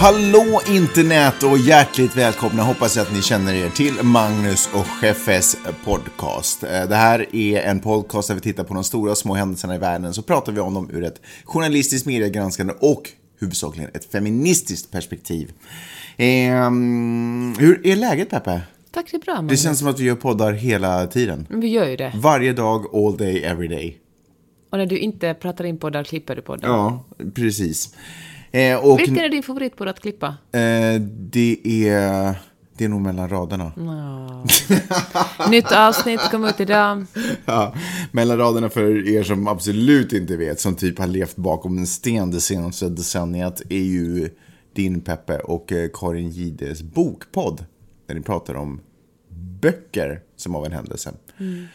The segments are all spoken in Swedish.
Hallå internet och hjärtligt välkomna hoppas jag att ni känner er till Magnus och Chefes podcast. Eh, Det här är en podcast där vi tittar på de stora och små händelserna i världen så pratar vi om dem ur ett journalistiskt mediegranskande och huvudsakligen ett feministiskt perspektiv. Ehm, hur är läget Peppe? Tack, det är bra Det Magnus. känns som att vi gör poddar hela tiden. Men Vi gör ju det. Varje dag, all day, every day. Och när du inte pratar in poddar klipper du poddar. Ja, precis. Eh, Vilken är din favoritpodd att klippa? eh, det är... Det är nog mellan raderna. Nytt avsnitt kom ut idag. Ja, mellan raderna för er som absolut inte vet, som typ har levt bakom en sten det senaste decenniet, är ju din Peppe och eh, Karin Gides bokpodd. Där ni pratar om böcker som av en händelse.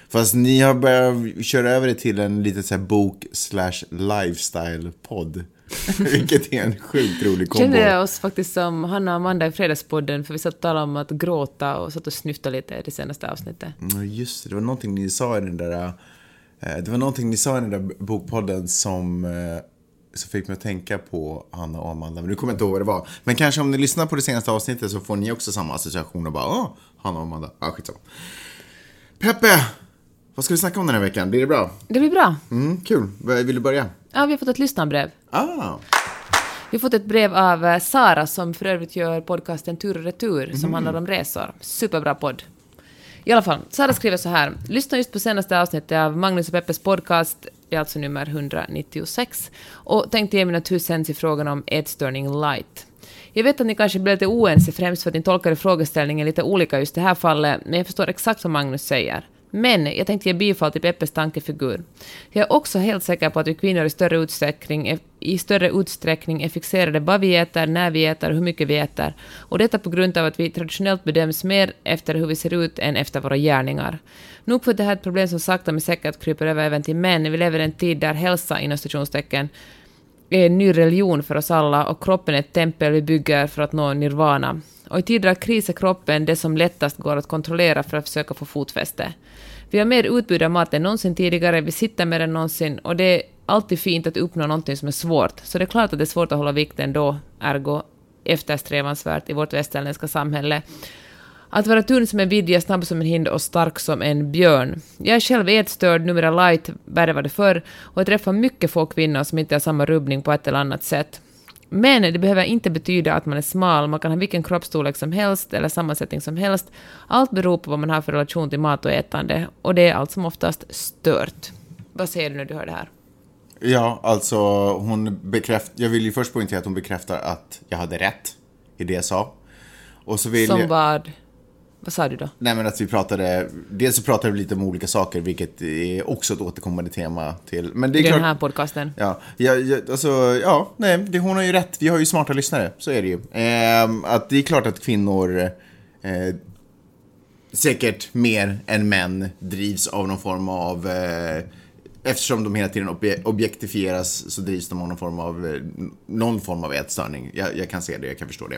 Fast ni har börjat köra över det till en lite så här bok slash lifestyle-podd. Vilket är en sjukt rolig kombo. Kände jag oss faktiskt som Hanna och Amanda i Fredagspodden, för vi satt och talade om att gråta och satt och snyftade lite i det senaste avsnittet. Ja, just det. Det var någonting ni sa i den där... eh, Det var någonting ni sa i den där bokpodden som, eh, som fick mig att tänka på Hanna och Amanda. Men nu kommer jag inte ihåg vad det var. Men kanske om ni lyssnar på det senaste avsnittet så får ni också samma association och bara åh, Hanna och Amanda. Ja, skitsamma. Peppe! Vad ska vi snacka om den här veckan? Blir det bra? Det blir bra. Mm, kul. Vill du börja? Ja, vi har fått ett lyssnarbrev. Ah, Vi har fått ett brev av eh, Sara som för övrigt gör podcasten Tur och retur som handlar om resor. Superbra podd. I alla fall, Sara skriver så här. Lyssna just på senaste avsnittet av Magnus och Peppes podcast, det är alltså nummer 196, och tänkte ge mina cents i frågan om ätstörning light. Jag vet att ni kanske blir lite oense främst för att ni tolkade frågeställningen lite olika just det här fallet, men jag förstår exakt vad Magnus säger. Men jag tänkte ge bifall till Peppes tankefigur. Jag är också helt säker på att vi kvinnor i större utsträckning, i större utsträckning är fixerade vad vi äter, när vi äter och hur mycket vi äter. Och detta på grund av att vi traditionellt bedöms mer efter hur vi ser ut än efter våra gärningar. Nog för att det här är ett problem som sakta men säkert kryper över även till män. Vi lever i en tid där hälsa, inom stationstecken, är en ny religion för oss alla och kroppen är ett tempel vi bygger för att nå nirvana. Och i tider av kris är kroppen det som lättast går att kontrollera för att försöka få fotfäste. Vi har mer utbud av mat än någonsin tidigare, vi sitter mer än någonsin och det är alltid fint att uppnå någonting som är svårt. Så det är klart att det är svårt att hålla vikten då, ergo eftersträvansvärt i vårt västerländska samhälle. Att vara tunn som en vidja, snabb som en hind och stark som en björn. Jag är själv ätstörd, numera light, värre var det förr, och jag träffar mycket få kvinnor som inte har samma rubbning på ett eller annat sätt. Men det behöver inte betyda att man är smal, man kan ha vilken kroppsstorlek som helst eller sammansättning som helst. Allt beror på vad man har för relation till mat och ätande, och det är allt som oftast stört. Vad säger du när du hör det här? ja, alltså hon bekräftar... Jag vill ju först poängtera att hon bekräftar att jag hade rätt i det jag sa. Och så vill Som jag... vad? Vad sa du då? Nej men att vi pratade, dels så pratade vi lite om olika saker, vilket är också ett återkommande tema till. Men det är I den klart, här podcasten? Ja, ja, ja, alltså, ja, nej, det, hon har ju rätt. Vi har ju smarta lyssnare, så är det ju. Ehm, att det är klart att kvinnor, eh, säkert mer än män, drivs av någon form av, eh, eftersom de hela tiden obje- objektifieras så drivs de av någon form av, eh, någon form av ätstörning. Jag, jag kan se det, jag kan förstå det.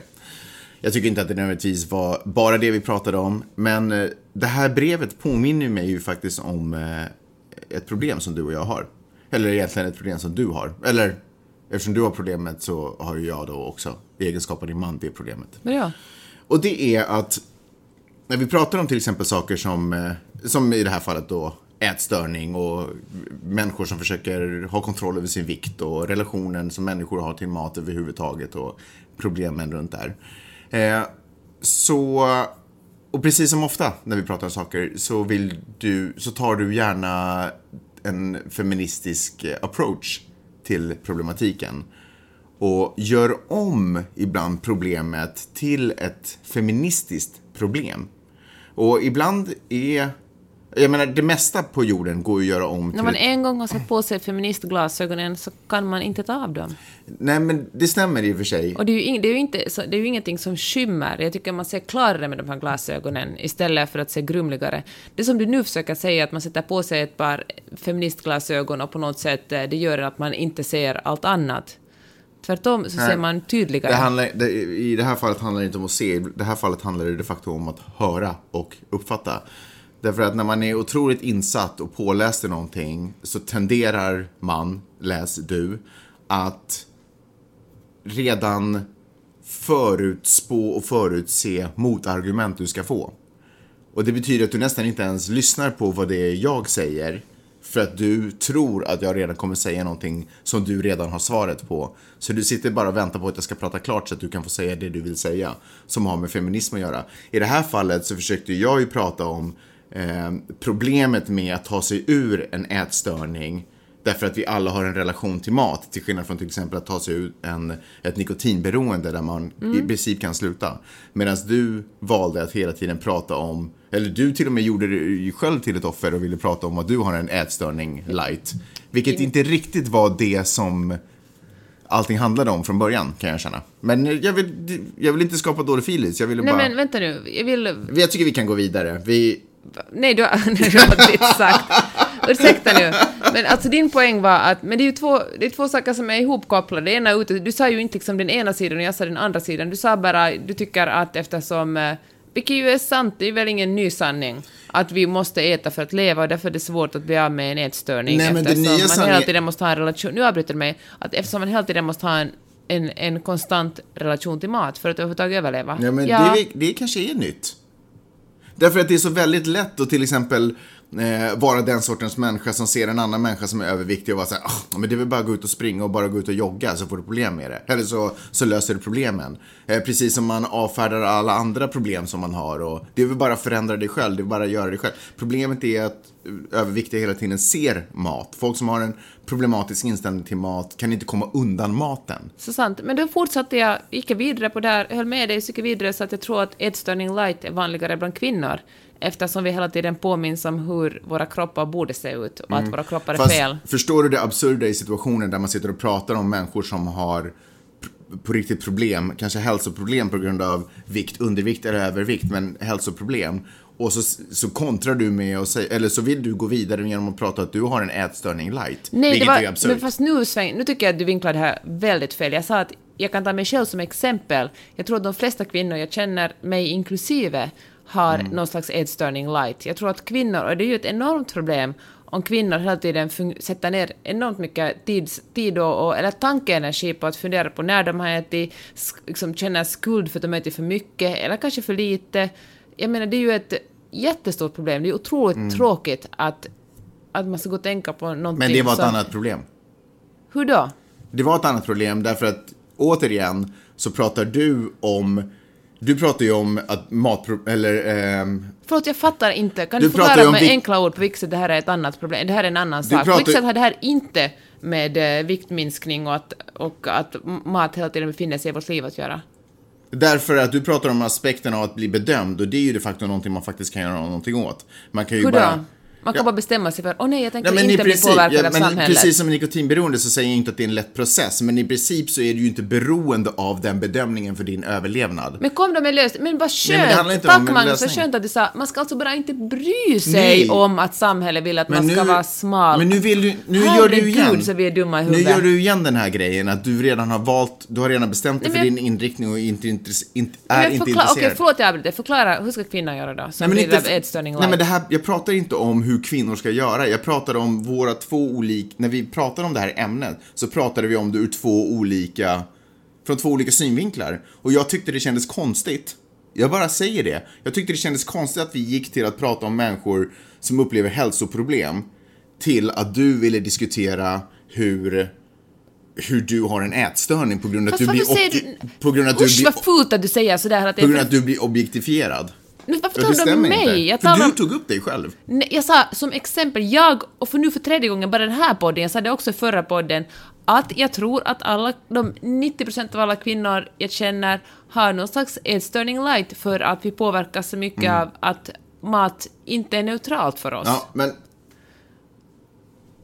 Jag tycker inte att det nödvändigtvis var bara det vi pratade om, men eh, det här brevet påminner mig ju faktiskt om eh, ett problem som du och jag har. Eller egentligen ett problem som du har. Eller eftersom du har problemet så har ju jag då också, i egenskap av din man, det problemet. Ja. Och det är att när vi pratar om till exempel saker som, eh, som i det här fallet då, ätstörning och människor som försöker ha kontroll över sin vikt och relationen som människor har till mat överhuvudtaget och problemen runt där. Eh, så, och precis som ofta när vi pratar om saker så vill du, så tar du gärna en feministisk eh, approach till problematiken och gör om ibland problemet till ett feministiskt problem. Och ibland är, jag menar det mesta på jorden går ju att göra om till När man en gång har satt på sig feministglasögonen så kan man inte ta av dem. Nej men det stämmer i och för sig. Och det är ju, ing, det är ju, inte, så, det är ju ingenting som skymmer. Jag tycker man ser klarare med de här glasögonen istället för att se grumligare. Det som du nu försöker säga, att man sätter på sig ett par feministglasögon och på något sätt eh, det gör att man inte ser allt annat. Tvärtom så ser man tydligare. Det handlar, det, I det här fallet handlar det inte om att se, i det här fallet handlar det de facto om att höra och uppfatta. Därför att när man är otroligt insatt och påläst i någonting så tenderar man, läs du, att redan förutspå och förutse motargument du ska få. Och det betyder att du nästan inte ens lyssnar på vad det är jag säger. För att du tror att jag redan kommer säga någonting som du redan har svaret på. Så du sitter bara och väntar på att jag ska prata klart så att du kan få säga det du vill säga. Som har med feminism att göra. I det här fallet så försökte jag ju prata om eh, problemet med att ta sig ur en ätstörning Därför att vi alla har en relation till mat, till skillnad från till exempel att ta sig ur en, ett nikotinberoende där man i princip kan sluta. Medan du valde att hela tiden prata om, eller du till och med gjorde dig själv till ett offer och ville prata om att du har en ätstörning light. Vilket inte riktigt var det som allting handlade om från början, kan jag känna. Men jag vill, jag vill inte skapa dålig filis, jag ville Nej bara... men vänta nu, jag vill... Jag tycker vi kan gå vidare. Vi... Nej, du har, nej, du har inte sagt. Ursäkta nu. Men alltså din poäng var att, men det är ju två, det är två saker som är ihopkopplade. Det ena ute, du sa ju inte liksom den ena sidan och jag sa den andra sidan. Du sa bara, du tycker att eftersom, eh, vilket ju är sant, det är väl ingen ny sanning, att vi måste äta för att leva och därför är det svårt att bli av med en ätstörning. Nej, men det eftersom nya man hela sanningen- tiden måste ha en relation, nu avbryter du mig, att eftersom man hela tiden måste ha en en, en konstant relation till mat för att överhuvudtaget överleva. Ja, men Det, är- det kanske är nytt. Därför att det är så väldigt lätt att till exempel eh, vara den sortens människa som ser en annan människa som är överviktig och vara såhär, oh, ah, men det är väl bara att gå ut och springa och bara gå ut och jogga så får du problem med det. Eller så, så löser du problemen. Eh, precis som man avfärdar alla andra problem som man har och det är väl bara att förändra dig själv, det är bara att göra det själv. Problemet är att överviktiga hela tiden ser mat. Folk som har en problematisk inställning till mat kan inte komma undan maten. Så sant. Men då fortsatte jag, gick jag vidare på det här, höll med dig, så gick vidare så att jag tror att ätstörning light är vanligare bland kvinnor. Eftersom vi hela tiden påminns om hur våra kroppar borde se ut och att våra kroppar är Fast fel. förstår du det absurda i situationen där man sitter och pratar om människor som har på riktigt problem, kanske hälsoproblem på grund av vikt, undervikt eller övervikt, men hälsoproblem. Och så, så kontrar du med att säga, eller så vill du gå vidare genom att prata att du har en ätstörning light. Nej, det var, är absurt. men fast nu, Sven, nu tycker jag att du vinklar det här väldigt fel. Jag sa att jag kan ta mig själv som exempel. Jag tror att de flesta kvinnor jag känner, mig inklusive, har Mm. någon slags ätstörning light. Jag tror att kvinnor, och det är ju ett enormt problem om kvinnor hela tiden sätter ner enormt mycket tid, tid och, och, eller tankeenergi på att fundera på när de har ätit, liksom känner skuld för att de ätit för mycket eller kanske för lite. Jag menar, det är ju ett jättestort problem. Det är otroligt tråkigt att, att man ska gå och tänka på någonting Mm. men det var ett som- annat problem. hur då? Det var ett annat problem därför att återigen så pratar du om du pratar ju om att mat... Eller... ehm, Förlåt, jag fattar inte. Kan Du du, förklara med vikt- enkla ord på vilket sätt det här är ett annat problem? Det här är en annan Du sak. På pratar- vilket sätt har det här inte med eh, viktminskning och att, och att mat hela tiden befinner sig i vårt liv att göra? Därför att du pratar om aspekten av att bli bedömd och det är ju de facto någonting man faktiskt kan göra någonting åt. Man kan ju Hur bara... då? Man kan Ja. bara bestämma sig för åh nej, jag tänker Ja, men inte bli princip, påverkad ja, av men samhället. precis som nikotinberoende så säger jag inte att det är en lätt process, men i princip så är du ju inte beroende av den bedömningen för din överlevnad. Men kom då med lösning. Men vad skönt! men om Tack Magnus, vad skönt att du sa. Man ska alltså bara inte bry sig Nej. om att samhället vill att man ska vara smal. Men nu vill du, nu gör du igen. Herregud, så vi är dumma i Nu huvudet. gör du igen den här grejen att du redan har valt, du har redan bestämt dig för men- din inriktning och inte, intress, inte, är Men inte förkla- intresserad. Okej, förlåt jag avbryter. Förklara, hur ska kvinnor göra då? Som Nej, men inte, nej, men det här, jag pratar inte om hur kvinnor ska göra. Jag pratar om våra två olika... När vi pratar om det här ämnet så pratade vi om det ur två olika... Från två olika synvinklar. Och jag tyckte det kändes konstigt. Jag bara säger det. Jag tyckte det kändes konstigt att vi gick till att prata om människor som upplever hälsoproblem till att du ville diskutera hur hur du har en ätstörning på grund av att Fast du blir säger du- på grund av att du Usch blir vad fult att du säger sådär att på grund av att du blir objektifierad. Men varför Ja, tar det du om mig? inte. Jag För talar du tog upp dig själv. Nej, jag sa som exempel, jag, och för nu för tredje gången bara den här podden, jag sa det också i förra podden, att jag tror att alla, de 90% av alla kvinnor jag känner har någon slags ätstörning light för att vi påverkas så mycket av att mat inte är neutralt för oss. Mm. Ja, men...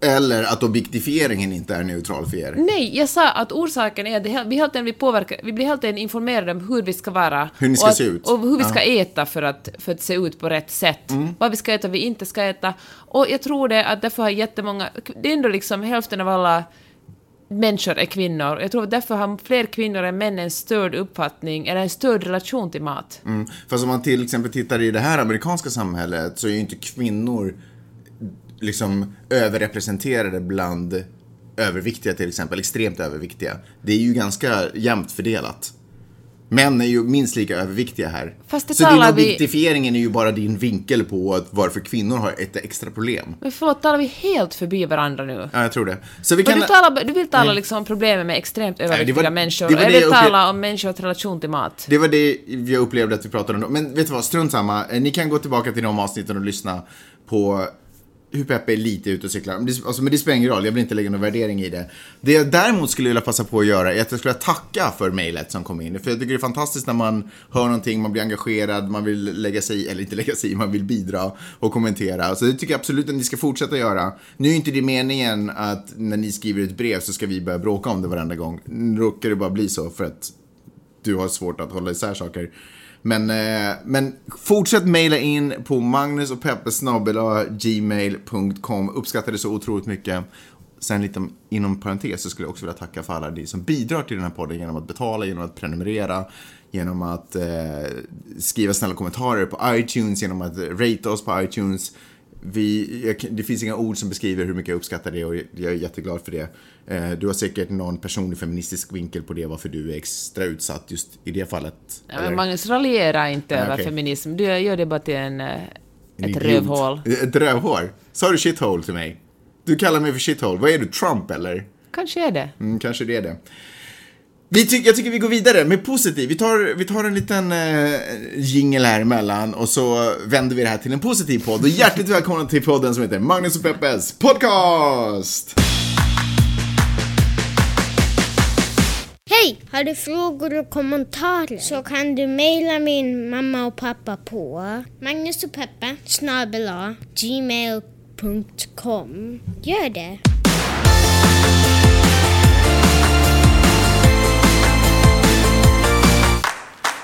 Eller att objektifieringen inte är neutral för er. Nej, jag sa att orsaken är att vi, tiden blir påverka, vi blir hela tiden informerade om hur vi ska vara. Hur ni ska att, se ut. Och hur vi Ja. ska äta för att, för att se ut på rätt sätt. Mm. Vad vi ska äta, vad vi inte ska äta. Och jag tror det att därför har jättemånga... Det är ändå liksom hälften av alla människor är kvinnor. Jag tror att därför har fler kvinnor än män en störd uppfattning, eller en störd relation till mat. Mm. Fast om man till exempel tittar i det här amerikanska samhället så är ju inte kvinnor liksom överrepresenterade bland överviktiga till exempel, extremt överviktiga. Det är ju ganska jämnt fördelat. Män är ju minst lika överviktiga här. Fast det så din talar vi- objektifieringen är ju bara din vinkel på varför kvinnor har ett extra problem. Men förlåt, talar vi helt förbi varandra nu? Ja, jag tror det. Så vi kan... du, talar, du vill tala liksom om problemet med extremt överviktiga var- människor. det var jag det vill jag tala om människors relation till mat. Det var det jag upplevde att vi pratade om. Men vet du vad, strunt samma. Eh, Ni kan gå tillbaka till de avsnitten och lyssna på hur Peppe är lite ute och cyklar. Men det, alltså, men det spelar ingen roll, jag vill inte lägga någon värdering i det. Det jag däremot skulle vilja passa på att göra är att jag skulle tacka för mejlet som kom in. För jag tycker det är fantastiskt när man hör någonting, man blir engagerad, man vill lägga sig i, eller inte lägga sig i, man vill bidra och kommentera. Så det tycker jag absolut att ni ska fortsätta göra. Nu är inte det meningen att när ni skriver ett brev så ska vi börja bråka om det varenda gång. Nu råkar det bara bli så för att du har svårt att hålla isär saker. Men, eh, men fortsätt mejla in på magnusogpeppesnabel.gmail.com. Uppskattar det så otroligt mycket. Sen lite inom parentes så skulle jag också vilja tacka för alla de som bidrar till den här podden genom att betala, genom att prenumerera, genom att eh, skriva snälla kommentarer på iTunes, genom att rate oss på iTunes. Vi, jag, det finns inga ord som beskriver hur mycket jag uppskattar det och jag är jätteglad för det. Eh, du har säkert någon personlig feministisk vinkel på det, varför du är extra utsatt just i det fallet. Ja, men Magnus, raljera inte Nej, över okej. feminism. Du gör det bara till en, eh, En ett idiot. rövhål. Ett rövhål? Sa du shithole till mig? Du kallar mig för shithole. Vad är du, Trump eller? Kanske är det. Mm, kanske det är det. Vi ty- jag tycker vi går vidare med positiv. Vi tar, vi tar en liten eh, jingle här emellan och så vänder vi det här till en positiv podd. Och hjärtligt välkomna till podden som heter Magnus och Peppes podcast! Hej! Har du frågor och kommentarer så kan du mejla min mamma och pappa på Magnus gmail.com. Gör det!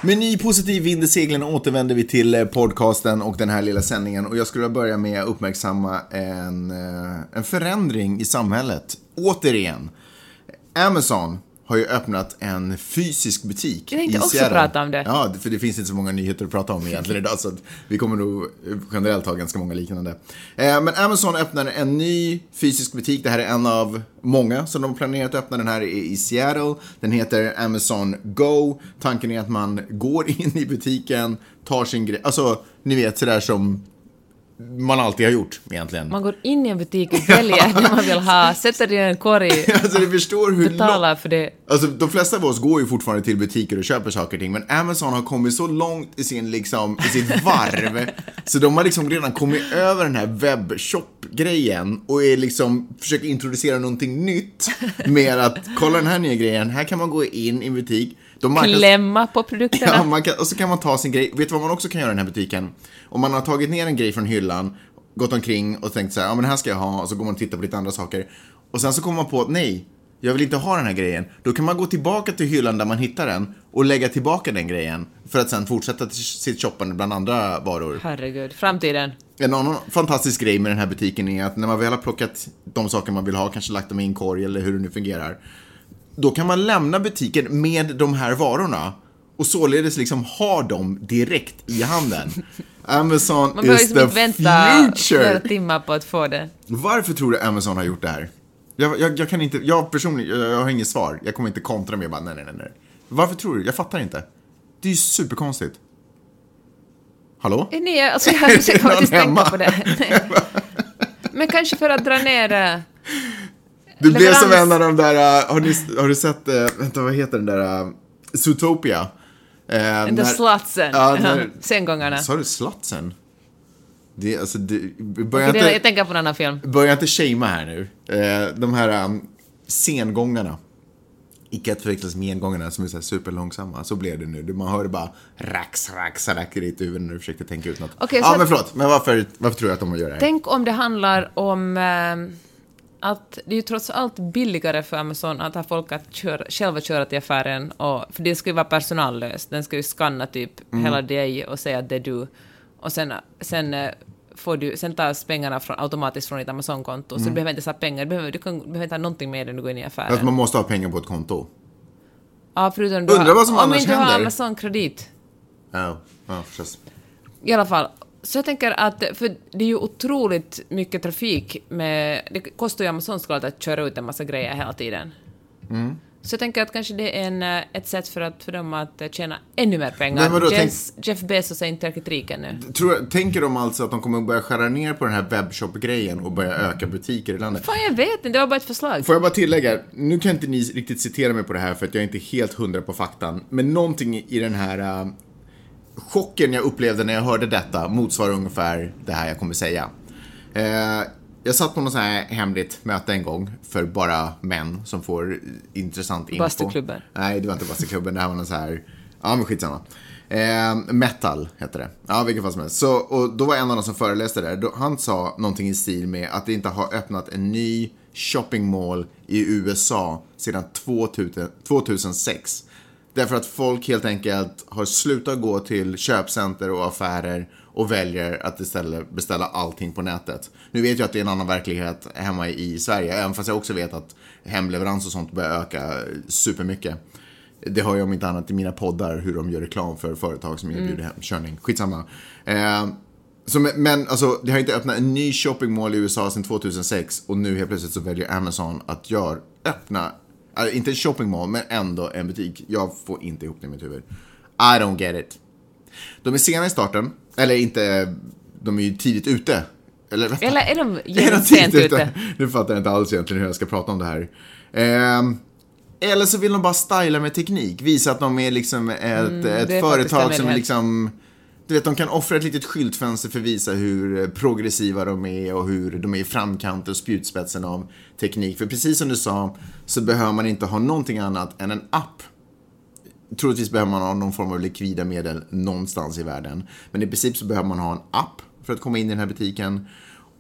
Med ny positiv vind i seglen återvänder vi till eh, podcasten och den här lilla sändningen. Och jag skulle vilja börja med att uppmärksamma en, eh, en förändring i samhället. Återigen. Amazon har ju öppnat en fysisk butik Jag tänkte i också prata om det. Ja, för det finns inte så många nyheter att prata om egentligen idag, så vi kommer nog generellt ha ganska många liknande. Eh, Men Amazon öppnar en ny fysisk butik. Det här är en av många som de har planerat att öppna. Den här är i Seattle. Den heter Amazon Go. Tanken är att man går in i butiken, tar sin grej, alltså ni vet sådär som man alltid har gjort egentligen. Man går in i en butik och väljer det man vill ha, sätter det i en korg, Alltså ni förstår hur betalar för det. Alltså de flesta av oss går ju fortfarande till butiker och köper saker och ting, men Amazon har kommit så långt i sin liksom, i sitt varv, så de har liksom redan kommit över den här webbshop-grejen och är liksom, försöker introducera någonting nytt med att, kolla den här nya grejen, här kan man gå in i en butik, de marknads- Klämma på produkterna. Ja, man kan, och så kan man ta sin grej. Vet du vad man också kan göra i den här butiken? Om man har tagit ner en grej från hyllan, gått omkring och tänkt så här, ja men den här ska jag ha, och så går man och tittar på lite andra saker. Och sen så kommer man på att nej, jag vill inte ha den här grejen. Då kan man gå tillbaka till hyllan där man hittar den och lägga tillbaka den grejen. För att sen fortsätta sitt shoppande bland andra varor. Herregud, framtiden. En annan fantastisk grej med den här butiken är att när man väl har plockat de saker man vill ha, kanske lagt dem i en korg eller hur det nu fungerar. Då kan man lämna butiken med de här varorna och således liksom ha dem direkt i handen. Amazon Man behöver is liksom the inte vänta flera future. timmar på att få det. Varför tror du Amazon har gjort det här? Jag, jag, jag kan inte, jag personligen, jag, jag har inget svar. Jag kommer inte kontra med bara nej, nej, nej. Varför tror du? Jag fattar inte. Det är ju superkonstigt. Hallå? Eh, Nej, alltså jag försöker faktiskt tänka på det. Men kanske för att dra ner... eh, Det blev som en av de där, uh, har, ni, har du sett, uh, vänta vad heter den där, uh, Zootopia? Den där när-. Ja, när- Sengångarna. Sa du slatsen? Det, alltså, det, börja, jag inte, tänker på en annan film. börja inte shamea här nu. Uh, de här um, sengångarna. Icke att förväxlas med engångarna som är så här superlångsamma. Så blev det nu. Du- Man hörde bara rax, rax, rack i ditt huvud när du försökte tänka ut något. Okej, ja, men förlåt. Men varför, varför tror jag att de gör det här? Tänk om det handlar om eh, att det är ju trots allt billigare för Amazon att ha folk att köra, själva köra till affären, och, för det ska ju vara personallöst. Den ska ju skanna typ Mm. hela dig och säga att det är du. Och sen, sen eh, får du, sen tas pengarna från, automatiskt från ditt Amazon-konto, så du behöver inte ha pengar, du behöver, du, kan, du behöver inte ha någonting med dig när du går in i affären. Att man måste ha pengar på ett konto. Ja, förutom du Undrar har, vad som om annars inte du har händer. Amazon-kredit. Ja, ja förstås. I alla fall. Så jag tänker att, för det är ju otroligt mycket trafik med, det kostar ju Amazon såklart att köra ut en massa grejer hela tiden. Mm. Så jag tänker att kanske det är en, eh, ett sätt för, att, för dem att eh, tjäna ännu mer pengar. Men vadå, Jeff, Jeff Bezos är inte riktigt rik ännu. Tror, tänker de alltså att de kommer börja skära ner på den här webbshop-grejen och börja öka butiker i landet? Fan, jag vet inte, det var bara ett förslag. Får jag bara tillägga, nu kan inte ni riktigt citera mig på det här för att jag är inte helt hundra på faktan, men någonting i den här äh, chocken jag upplevde när jag hörde detta motsvarar ungefär det här jag kommer säga. Eh, jag satt på något sånt här hemligt möte en gång för bara män som får intressant info. Bastuklubben? Nej, det var inte bastuklubben, det här var någon så här, ja men skitsamma. Eh, metal hette det. Ja, vilken fall som helst. Så, och då var en av dem som föreläste där, då, han sa någonting i stil med att det inte har öppnat en ny shopping mall i USA sedan 2000, 2006. Därför att folk helt enkelt har slutat gå till köpcenter och affärer och väljer att istället beställa allting på nätet. Nu vet jag att det är en annan verklighet hemma i Sverige, även fast jag också vet att hemleverans och sånt börjar öka supermycket. Det hör jag om inte annat i mina poddar hur de gör reklam för företag som erbjuder hemkörning. Skitsamma. Eh, så, men- alltså, det har inte öppnat en ny shopping mall i USA sedan 2006 och nu helt plötsligt så väljer Amazon att gör, öppna, äh, inte en shopping mall men ändå en butik. Jag får inte ihop det i mitt huvud. I don't get it. De är sena i starten, eller inte, de är ju tidigt ute. Eller, vänta. Eller är de Är de jävligt sent ute? Nu fattar jag inte alls egentligen hur jag ska prata om det här. Ehm, eller så vill de bara styla med teknik, visa att de är liksom ett, ett Mm, är faktiskt företag som möjlighet. liksom du vet, de kan offra ett litet skyltfönster för att visa hur eh, progressiva de är och hur de är i framkant och spjutspetsen av teknik. För precis som du sa så behöver man inte ha någonting annat än en app Troligtvis behöver man ha någon form av likvida medel någonstans i världen. Men i princip så behöver man ha en app för att komma in i den här butiken.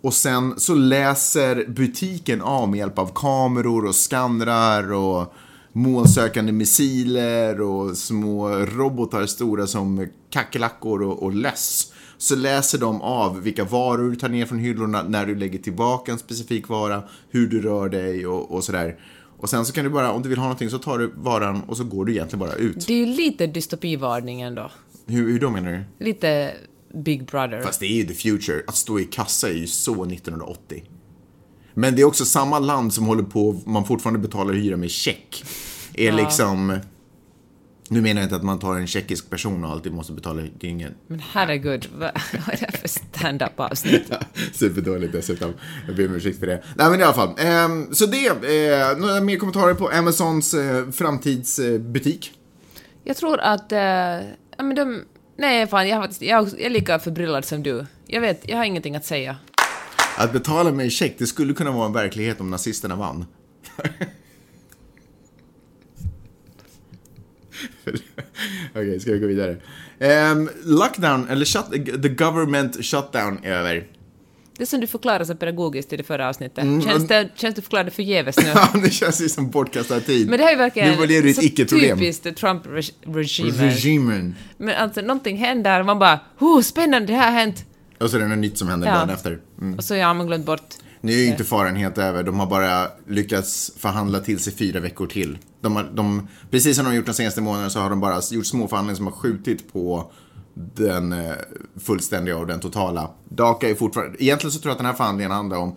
Och sen så läser butiken av med hjälp av kameror och skannrar och målsökande missiler och små robotar stora som kackerlackor och, och löss. Så läser de av vilka varor du tar ner från hyllorna, när du lägger tillbaka en specifik vara, hur du rör dig och, och sådär. Och sen så kan du bara, om du vill ha någonting så tar du varan och så går du egentligen bara ut. Det är ju lite dystopivarning ändå. Hur, hur då menar du? Lite Big Brother. Fast det är ju the future. Att stå i kassa är ju så 1980. Men det är också samma land som håller på, man fortfarande betalar hyra med check. Är liksom... Nu menar jag inte att man tar en tjeckisk person och alltid måste betala, ingen... Men herregud, vad är det för stand-up avsnitt? Superdåligt dessutom. Jag ber om ursäkt för det. Nej men i alla fall. ehm, så det, eh, några mer kommentarer på Amazons eh, framtidsbutik? Jag tror att... eh, ja, men de... Nej, fan, jag, jag är lika förbryllad som du. Jag vet, jag har ingenting att säga. Att betala med check, det skulle kunna vara en verklighet om nazisterna vann. Okej, ska vi gå vidare? Um, lockdown, eller shut, the government shutdown är över. Det som du förklarade så pedagogiskt i det förra avsnittet, Mm, känns, det, känns det förklarade förgäves nu? Ja, det känns ju som bortkastad tid. Men det har ju verkligen Nu var det ett icke-problem. typiskt Trump-regimen. Regimen. Men alltså, någonting händer och man bara oh, spännande, det här har hänt. Och så är det något nytt som händer Ja. dagen efter. Mm. Och så har man glömt bort. Nu är ju inte faran helt över. De har bara lyckats förhandla till sig fyra veckor till. De har, de, precis som de har gjort de senaste månaderna så har de bara gjort små förhandlingar som har skjutit på den eh, fullständiga och den totala. DACA är fortfarande... Egentligen så tror jag att den här förhandlingen handlar om...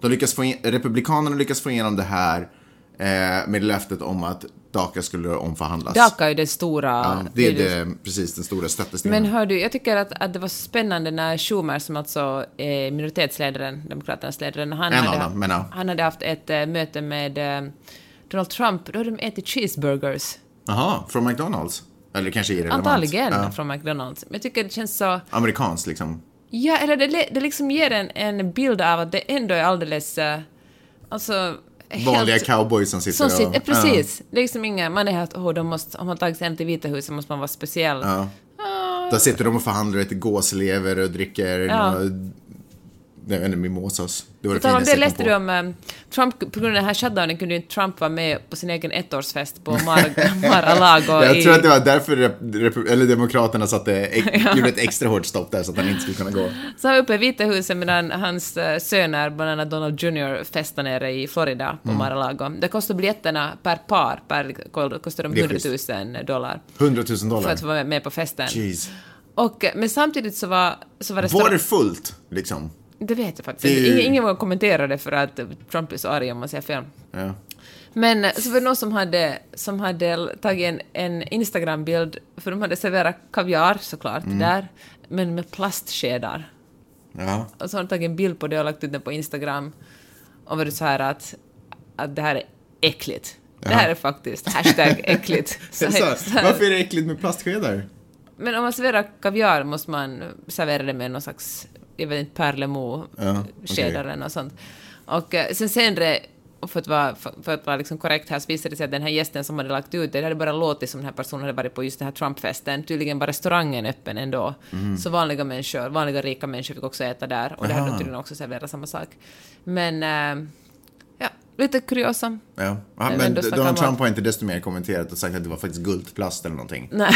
De lyckas få in, Republikanerna lyckas få igenom det här med löftet om att DACA skulle omförhandlas. DACA är det stora... Ja, det är det- det, precis den stora stöttestenen. Men hör du, jag tycker att, att det var spännande när Schumer, som alltså är minoritetsledaren, Demokraternas ledare, han, En hade, dem, ja. han hade haft ett äh, möte med äh, Donald Trump, då hade de ätit cheeseburgers. Jaha, från McDonalds? Eller kanske irrelevant. Antagligen Ja. från McDonalds. Men jag tycker det känns så... Amerikanskt liksom. Ja, eller det, det liksom ger en, en bild av att det ändå är alldeles... alltså... Vanliga helt- cowboys som sitter Som sitter, och... precis. Är liksom inga, man är helt, oh, de måste, om man tagit sig hem till Vita huset måste man vara speciell. Ja. Där sitter de och förhandlar ett gåslever och dricker Ja. Några nej, eller mimosas. Det var det finaste det, jag läste du om eh, Trump, på grund av den här shutdownen kunde ju inte Trump vara med på sin egen ettårsfest på Mar- Mar-a-Lago Jag i... tror att det var därför rep, eller Demokraterna satte, ex, gjorde ett extra hårt stopp där så att han inte skulle kunna gå. Så han var uppe i Vita huset medan hans eh, söner, bland annat Donald Jr, festade nere i Florida på Mm. Mar-a-Lago. Det kostar biljetterna per par, per, kostar de Det är 100 schysst. 000 dollar 100 000 för dollar. att få vara med på festen. Jeez. Och, eh, men samtidigt så var, så var Var restaurang... det fullt, liksom? Det vet jag faktiskt Det inte. Ingen, vågar kommentera det för att Trump är så arg om man säger fel. Ja. Men eh, så var det någon som hade, som hade tagit en, en Instagram-bild, för de hade serverat kaviar såklart Mm. där, men med plastskedar. ja. Och så har de tagit en bild på det och lagt ut den på Instagram och varit så här att, att det här är äckligt. Det här är faktiskt hashtag äckligt. Så, Så, varför är det äckligt med plastskedar? Men om man serverar kaviar måste man servera det med någon slags, jag vet inte, perlemo Ja, eller något sånt. Och eh, sen senare, och för att vara, för, för att vara liksom korrekt här, så visade det sig att den här gästen som hade lagt ut det, det hade bara låtit som den här personen hade varit på just den här Trumpfesten. Tydligen var restaurangen öppen ändå. Mhm. Så vanliga människor, vanliga rika människor fick också äta där. Och det hade de Aha. tydligen också serverat samma sak. Men, ja, lite kuriosa. Ja. Ja, Men Donald man- Trump har inte desto mer kommenterat och sagt att det var faktiskt guldplast eller någonting. Nej,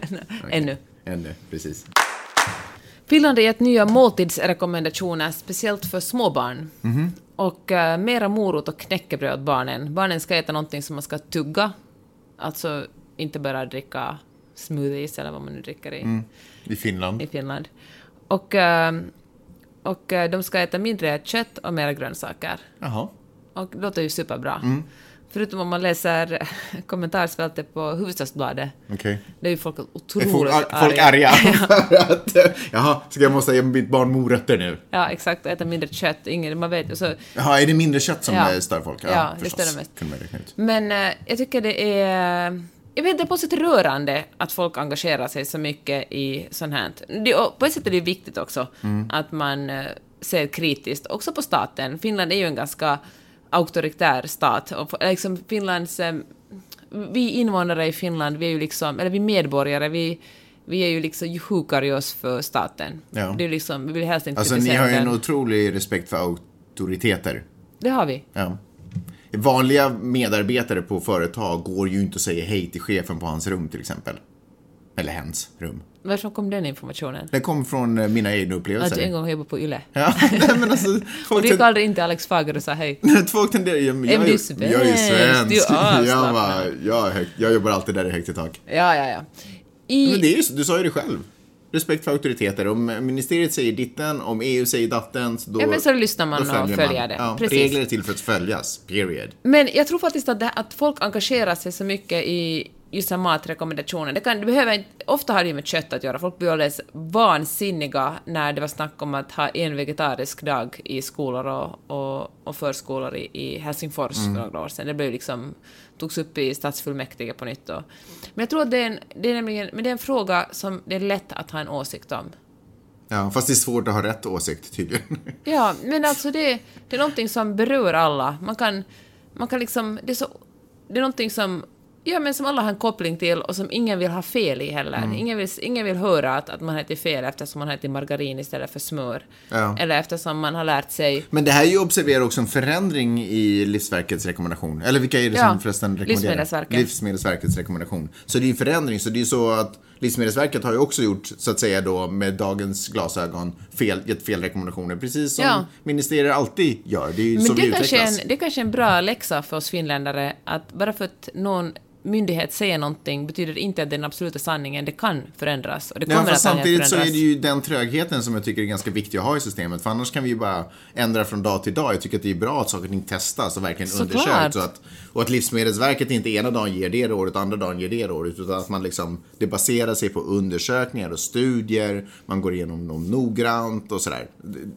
ännu. Ännu, precis. Finland har gett nya måltidsrekommendationer, speciellt för småbarn. Mhm. Och uh, mera morot och knäckebröd åt barnen. Barnen ska äta någonting som man ska tugga, alltså inte bara dricka smoothies eller vad man nu dricker i, Mm. I Finland. i Finland. Och, eh, och eh, de ska äta mindre kött och mera grönsaker. Jaha. Och det låter ju superbra. Mm. Förutom om man läser kommentarsfältet på Hufvudstadsbladet. Okej. Det är ju folk otroligt folk, ar- folk arga för att, jaha, ska jag måste ge mitt barn morötter nu? Ja, exakt. Och äta mindre kött. Ingen, man vet. Så, Jaha, är det mindre kött som Ja. eh, stör folk? Ja, det förstås. stör det mest. Man räkna ut. Men eh, jag tycker det är... Jag vet, det är på ett sätt rörande att folk engagerar sig så mycket i sånt här. Det, på ett sätt är det viktigt också Mm. att man eh, ser kritiskt också på staten. Finland är ju en ganska auktoritär stat. Och liksom Finlands... eh, Vi invånare i Finland, vi är ju liksom... Eller vi medborgare, vi, vi är ju liksom... hukar ju oss för staten. Ja. Det är liksom... Vi vill helst inte Alltså ni har ju en otrolig respekt för auktoriteter. Det har vi. Ja. Vanliga medarbetare på företag går ju inte och säger hej till chefen på hans rum till exempel. Eller hens rum. Varifrån kom den informationen? Det kom från eh, mina egna Att du en upplevelser. gång jobbat på YLE? Ja, nej, men alltså, Och du gick aldrig in till Alex Fager och sa hej? folk tenderar ju... Jag, jag, jag, jag är svensk. du är jag, bara, jag, är högt, jag jobbar alltid där det är högt i tak. Ja, ja, ja. I, Men det är ju du sa ju det själv. Respekt för auktoriteter. Om ministeriet säger ditten, om EU säger datten, då, Ja, men så lyssnar man då och följer det. Ja, Precis. regler är till för att följas, period. Men jag tror faktiskt att, det, att folk engagerar sig så mycket i just matrekommendationer. Det, kan, det behöver inte, ofta har det ju med kött att göra. Folk blir alldeles vansinniga när det var snack om att ha en vegetarisk dag i skolor och, och, och förskolor i, i Helsingfors för några år sedan. Det blev liksom, togs upp i stadsfullmäktige på nytt. Och, men jag tror att det är, en, det är nämligen, men det är en fråga som det är lätt att ha en åsikt om. Ja, fast det är svårt att ha rätt åsikt tydligen. Ja, men alltså det, det är någonting som berör alla. Man kan, man kan liksom, det är så, det är någonting som, ja men som alla har en koppling till och som ingen vill ha fel i heller. Mm. Ingen, vill, ingen vill höra att, att man har ätit fel eftersom man har ätit margarin istället för smör. Ja. Eller eftersom man har lärt sig Men det här är ju observerar också en förändring i Livsverkets rekommendation. Eller vilka är det Ja, som förresten rekommenderar? Livsmedelsverket. Livsmedelsverkets rekommendation. Så det är ju en förändring. Så det är ju så att Livsmedelsverket har ju också gjort, så att säga då, med dagens glasögon, fel, gett fel rekommendationer. Precis som Ja. ministerier alltid gör. Det är ju så Men vi det kanske utvecklas. en, det är kanske en bra läxa för oss finländare att bara för att någon myndighet säger någonting betyder inte att den absoluta sanningen, det kan förändras. Och det Ja, kommer fast att samtidigt så är det ju den trögheten som jag tycker är ganska viktig att ha i systemet. För annars kan vi ju bara ändra från dag till dag. Jag tycker att det är bra att saker och ting testas och verkligen undersöks. Så att, och att Livsmedelsverket inte ena dagen ger det rådet, andra dagen ger det rådet. Utan att man liksom, det baserar sig på undersökningar och studier. Man går igenom dem noggrant och sådär.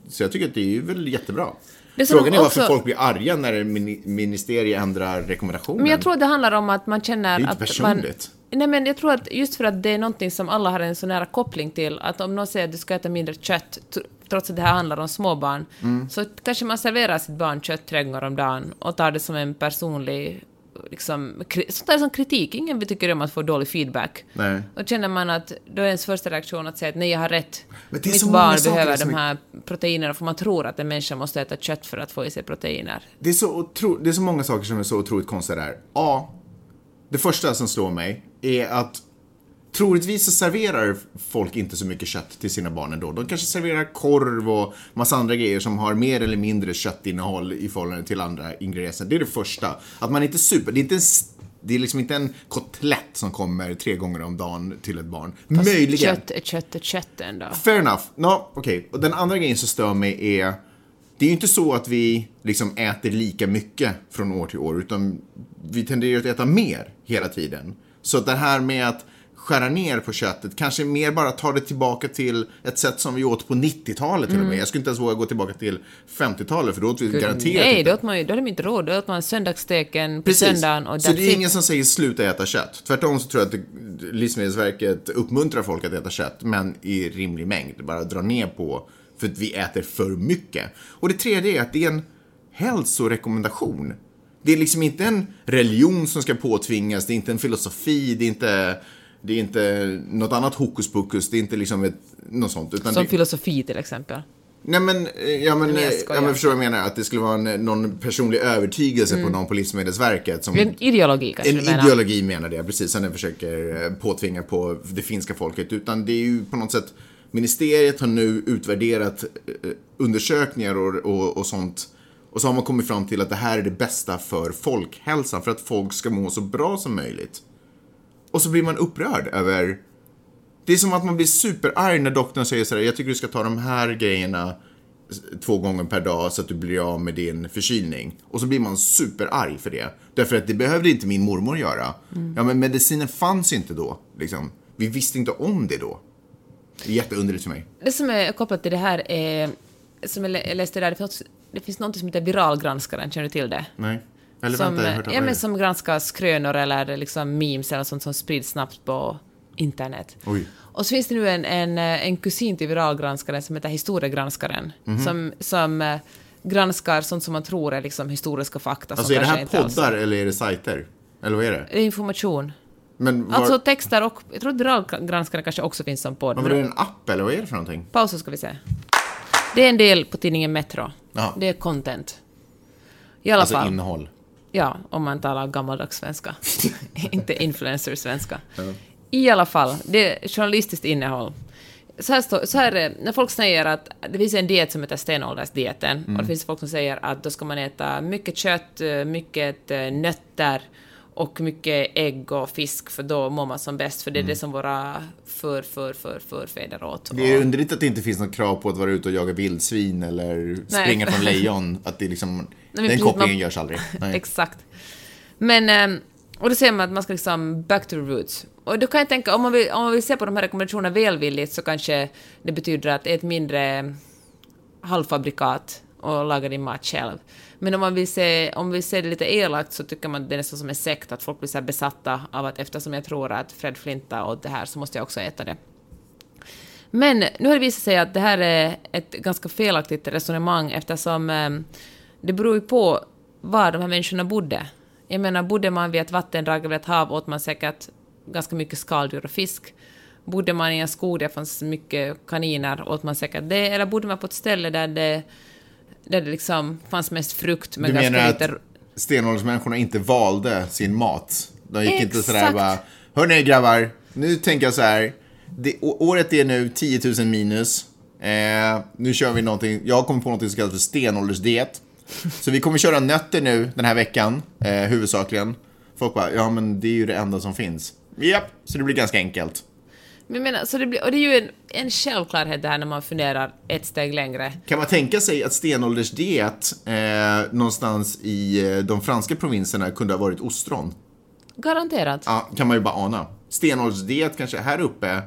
Så jag tycker att det är ju väl jättebra. Det Frågan är varför också- folk blir arga när en mini- ministerie ändrar rekommendationen. Men jag tror att det handlar om att man känner Det är inte att personligt. Man, nej men jag tror att just för att det är någonting som alla har en så nära koppling till, att om någon säger att du ska äta mindre kött, tr- trots att det här handlar om småbarn, Mm. så kanske man serverar sitt barn kött tre gånger om dagen och tar det som en personlig liksom, sånt där som kritik. Ingen tycker om att få dålig feedback. Nej. Och känner man att då är ens första reaktion att säga att nej, jag har rätt. Är Mitt barn behöver de är- här proteinerna, för man tror att en människa måste äta kött för att få i sig proteiner. Det är, så otro, det är så många saker som är så otroligt konstiga där. A. Det första som slår mig är att troligtvis så serverar folk inte så mycket kött till sina barn ändå. De kanske serverar korv och massa andra grejer som har mer eller mindre köttinnehåll i förhållande till andra ingredienser. Det är det första. Att man inte super, det är inte en det är liksom inte en kotlett som kommer tre gånger om dagen till ett barn. Möjligen. Kött är kött är kött ändå. Fair enough. No, okej. Och den andra grejen som stör mig är... Det är ju inte så att vi liksom äter lika mycket från år till år, utan vi tenderar att äta mer hela tiden. Så att det här med att skära ner på köttet, kanske mer bara ta det tillbaka till ett sätt som vi åt på 90-talet till och med. Jag skulle inte ens våga gå tillbaka till 50-talet, för då åt vi garanterat Nej, inte. då åt man ju, då hade man inte råd. Då åt man söndagssteken på Precis. söndagen och så det är ingen som säger sluta äta kött. Tvärtom så tror jag att Livsmedelsverket uppmuntrar folk att äta kött, men i rimlig mängd. Bara dra ner på, för att vi äter för mycket. Och det tredje är att det är en hälsorekommendation. Det är liksom inte en religion som ska påtvingas, det är inte en filosofi, det är inte, det är inte något annat hokus pokus, det är inte liksom ett, något sånt. Utan Som det, filosofi till exempel. Nej men, eh, ja men, jag eh, ja, men förstår vad jag menar? Att det skulle vara en, någon personlig övertygelse på någon på Livsmedelsverket som... En ideologi kanske En du menar. ideologi menar jag, precis, som den försöker eh, påtvinga på det finska folket. Utan det är ju på något sätt, ministeriet har nu utvärderat eh, undersökningar och, och, och sånt. Och så har man kommit fram till att det här är det bästa för folkhälsan, för att folk ska må så bra som möjligt. Och så blir man upprörd över... Det är som att man blir superarg när doktorn säger sådär, jag tycker du ska ta de här grejerna två gånger per dag så att du blir av med din förkylning. Och så blir man superarg för det. Därför att det behövde inte min mormor göra. Ja, men medicinen fanns inte då. Liksom. Vi visste inte om det då. Det är jätteunderligt för mig. Det som är kopplat till det här är, som jag lä- jag läste där, det finns, det finns något som heter viralgranskaren, känner du till det? Nej. Eller som, vänta, hört ja, är men som granskar skrönor eller liksom memes eller sånt som sprids snabbt på internet. Oj. Och så finns det nu en, en, eh, en kusin till viralgranskaren som heter historiegranskaren, Mhm. som, som eh, granskar sånt som man tror är liksom historiska fakta. Alltså är det här poddar eller är det sajter? Eller vad är det? Det är information. Men var, Alltså texter och... Jag tror att viralgranskaren kanske också finns som podd. men var det en app eller vad är det för någonting? Paus så ska vi se. Det är en del på tidningen Metro. Ja. Det är content. I alla Alltså fall. innehåll. Ja, om man talar gammaldags svenska. Inte influencer-svenska. I alla fall, det är journalistiskt innehåll. Så här, står, så här är det, när folk säger att det finns en diet som heter stenåldersdieten, och det finns folk som säger att då ska man äta mycket kött, eh, mycket eh, nötter och mycket ägg och fisk, för då mår man som bäst, för det är det som våra för, för, för, förfäder åt. Det är underligt att det inte finns något krav på att vara ute och jaga vildsvin eller springa från lejon. Att det liksom, men den kopplingen man- görs aldrig. Nej. Exakt. Men, ehm, och då säger man att man ska liksom back to the roots. Och då kan jag tänka, om man vill, om man vill se på de här rekommendationerna välvilligt så kanske det betyder att ät mindre halvfabrikat och laga din mat själv. Men om man vill se, om man vill se det lite elakt så tycker man det är nästan som en sekt, att folk blir så besatta av att eftersom jag tror att Fred Flinta åt det här så måste jag också äta det. Men nu har det visat sig att det här är ett ganska felaktigt resonemang eftersom eh, det beror ju på var de här människorna bodde. Jag menar, bodde man vid ett vattendrag eller ett hav åt man säkert ganska mycket skaldjur och fisk. Bodde man i en skog där det fanns mycket kaniner åt man säkert det. Eller bodde man på ett ställe där det, där det liksom fanns mest frukt men Du ganska menar att lite... stenåldersmänniskorna inte valde sin mat? De gick inte sådär Exakt. bara, hörni grabbar, nu tänker jag så här. Det, året är nu 10 000 minus. Eh, nu kör vi någonting, jag har kommit på någonting som kallas för stenåldersdiet. Så vi kommer köra nötter nu den här veckan, eh, huvudsakligen. Folk bara, ja men det är ju det enda som finns. Japp, så det blir ganska enkelt. Men menar, så det blir, och det är ju en, en självklarhet det här när man funderar ett steg längre. Kan man tänka sig att stenåldersdiet eh, någonstans i eh, de franska provinserna kunde ha varit ostron? Garanterat. Ja, kan man ju bara ana. Stenåldersdiet kanske här uppe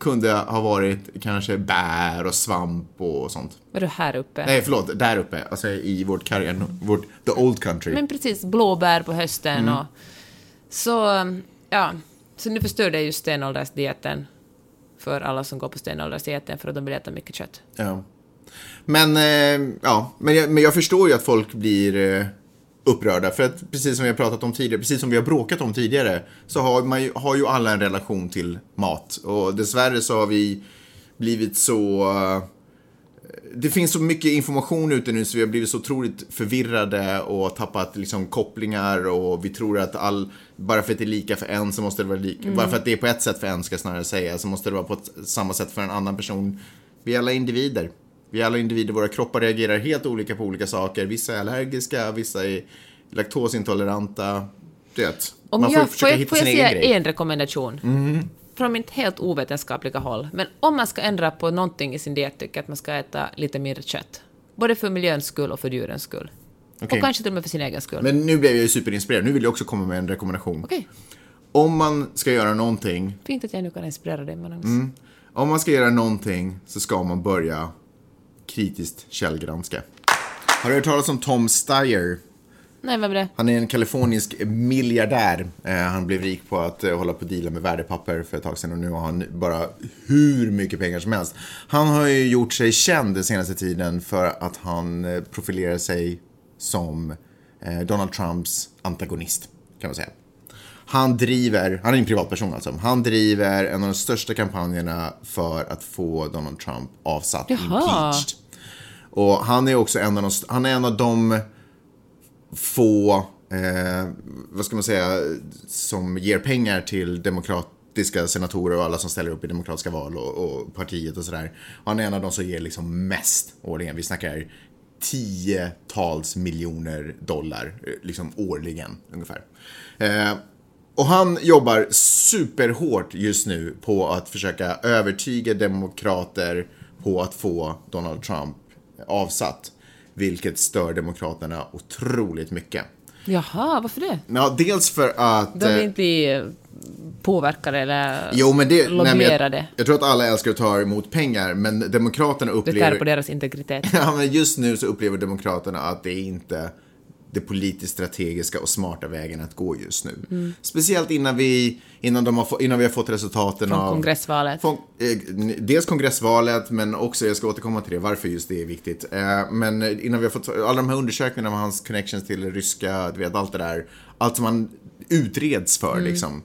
kunde ha varit kanske bär och svamp och sånt. Vad är du här uppe? Nej, förlåt, där uppe. Alltså i vårt karriär, vårt, the old country. Men precis, blåbär på hösten Mm. och... Så, ja. Så nu förstör det ju stenåldersdieten för alla som går på stenåldersdieten för att de vill äta mycket kött. Ja. Men, eh, ja, men jag, men jag förstår ju att folk blir, eh, upprörda. För att precis som vi har pratat om tidigare, precis som vi har bråkat om tidigare, så har, man ju, har ju alla en relation till mat. Och dessvärre så har vi blivit så... eh, Det finns så mycket information ute nu så vi har blivit så otroligt förvirrade och tappat liksom kopplingar och vi tror att all, bara för att det är lika för en så måste det vara lika, bara för att det är på ett sätt för en ska jag snarare säga, så måste det vara på ett, samma sätt för en annan person. Vi är alla individer. Vi är alla individer, våra kroppar reagerar helt olika på olika saker. Vissa är allergiska, vissa är laktosintoleranta. Du vet, Om man får jag, får försöka jag, hitta får jag sin egen grej. en rekommendation? Från mitt helt ovetenskapliga håll. Men om man ska ändra på någonting i sin diet tycker jag att man ska äta lite mindre kött. Både för miljöns skull och för djurens skull. Okej. Och kanske till och med för sin egen skull. Men nu blev jag ju superinspirerad. Nu vill jag också komma med en rekommendation. Okej, Om man ska göra någonting, fint att jag nu kan inspirera dig, Magnus. Mm. om man ska göra någonting så ska man börja kritiskt källgranska. Har du hört talas om Tom Steyer? Nej, vem är det? Han är en kalifornisk miljardär. Eh, han blev rik på att eh, hålla på och deala med värdepapper för ett tag sedan och nu har han bara hur mycket pengar som helst. Han har ju gjort sig känd den senaste tiden för att han eh, profilerar sig som Donald Trumps antagonist, kan man säga. Han driver, han är en privatperson alltså, han driver en av de största kampanjerna för att få Donald Trump avsatt, Jaha. impeached. Och han är också en av de, han är en av de få, eh, vad ska man säga, som ger pengar till demokratiska senatorer och alla som ställer upp i demokratiska val och, och partiet och sådär. Han är en av de som ger liksom mest årligen. Vi snackar tiotals miljoner dollar eh, liksom årligen ungefär. Eh, och han jobbar superhårt just nu på att försöka övertyga demokrater på att få Donald Trump avsatt. Vilket stör demokraterna otroligt mycket. Jaha, varför det? Ja, dels för att... De vill eh, inte bli påverkade eller Jo, men det... nej, men jag, lobbyerade. jag tror att alla älskar att ta emot pengar, men Demokraterna Det tär upplever... på deras integritet. Ja, men just nu så upplever Demokraterna att det inte det politiskt strategiska och smarta vägen att gå just nu. Mm. Speciellt innan vi, innan, de har, innan vi har fått resultaten Från av... kongressvalet. Från, eh, dels kongressvalet, men också, jag ska återkomma till det, varför just det är viktigt. Eh, men innan vi har fått, alla de här undersökningarna med hans connections till ryska, du vet allt det där. Allt som han utreds för liksom.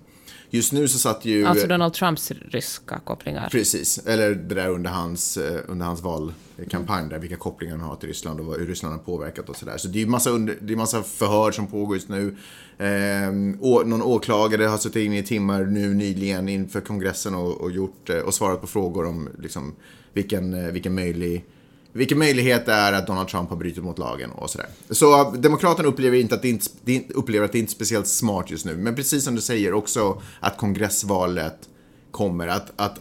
Just nu så satt ju... Alltså Donald Trumps ryska kopplingar. Precis, eller det där under hans, eh, under hans valkampanj, där, vilka kopplingar han har till Ryssland och hur Ryssland har påverkat och sådär. Så det är ju massa, under, det är massa förhör som pågår just nu. Eh, å, någon åklagare har suttit inne i timmar nu nyligen inför kongressen och, och, gjort, eh, och svarat på frågor om liksom, vilken, eh, vilken möjlig vilken möjlighet det är att Donald Trump har brutit mot lagen och sådär. Så äh, Demokraterna upplever, inte att det det inte- upplever att det inte är speciellt smart just nu. Men precis som du säger också att kongressvalet kommer. Att, att,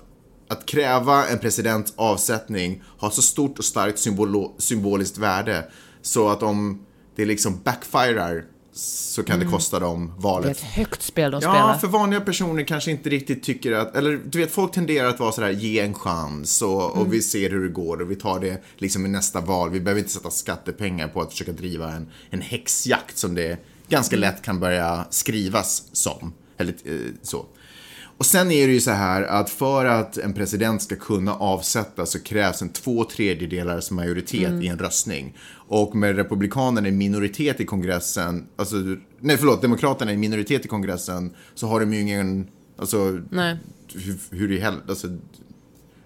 att kräva en presidents avsättning har så stort och starkt symbolo, symboliskt värde. Så att om det liksom backfirar så kan det kosta dem Mm. Det är valet. ett högt spel de Ja, spelar. för vanliga personer kanske inte riktigt tycker att, eller du vet, folk tenderar att vara sådär, ge en chans och, Mm. och vi ser hur det går och vi tar det liksom i nästa val. Vi behöver inte sätta skattepengar på att försöka driva en, en häxjakt som det ganska Mm. lätt kan börja skrivas som. Eller eh, så. Och sen är det ju så här att för att en president ska kunna avsättas så krävs en två tredjedelars majoritet Mm. i en röstning. Och med republikanerna i minoritet i kongressen, alltså, nej förlåt, demokraterna i minoritet i kongressen, så har de ju ingen, alltså, Nej. hur, hur i helvete, alltså,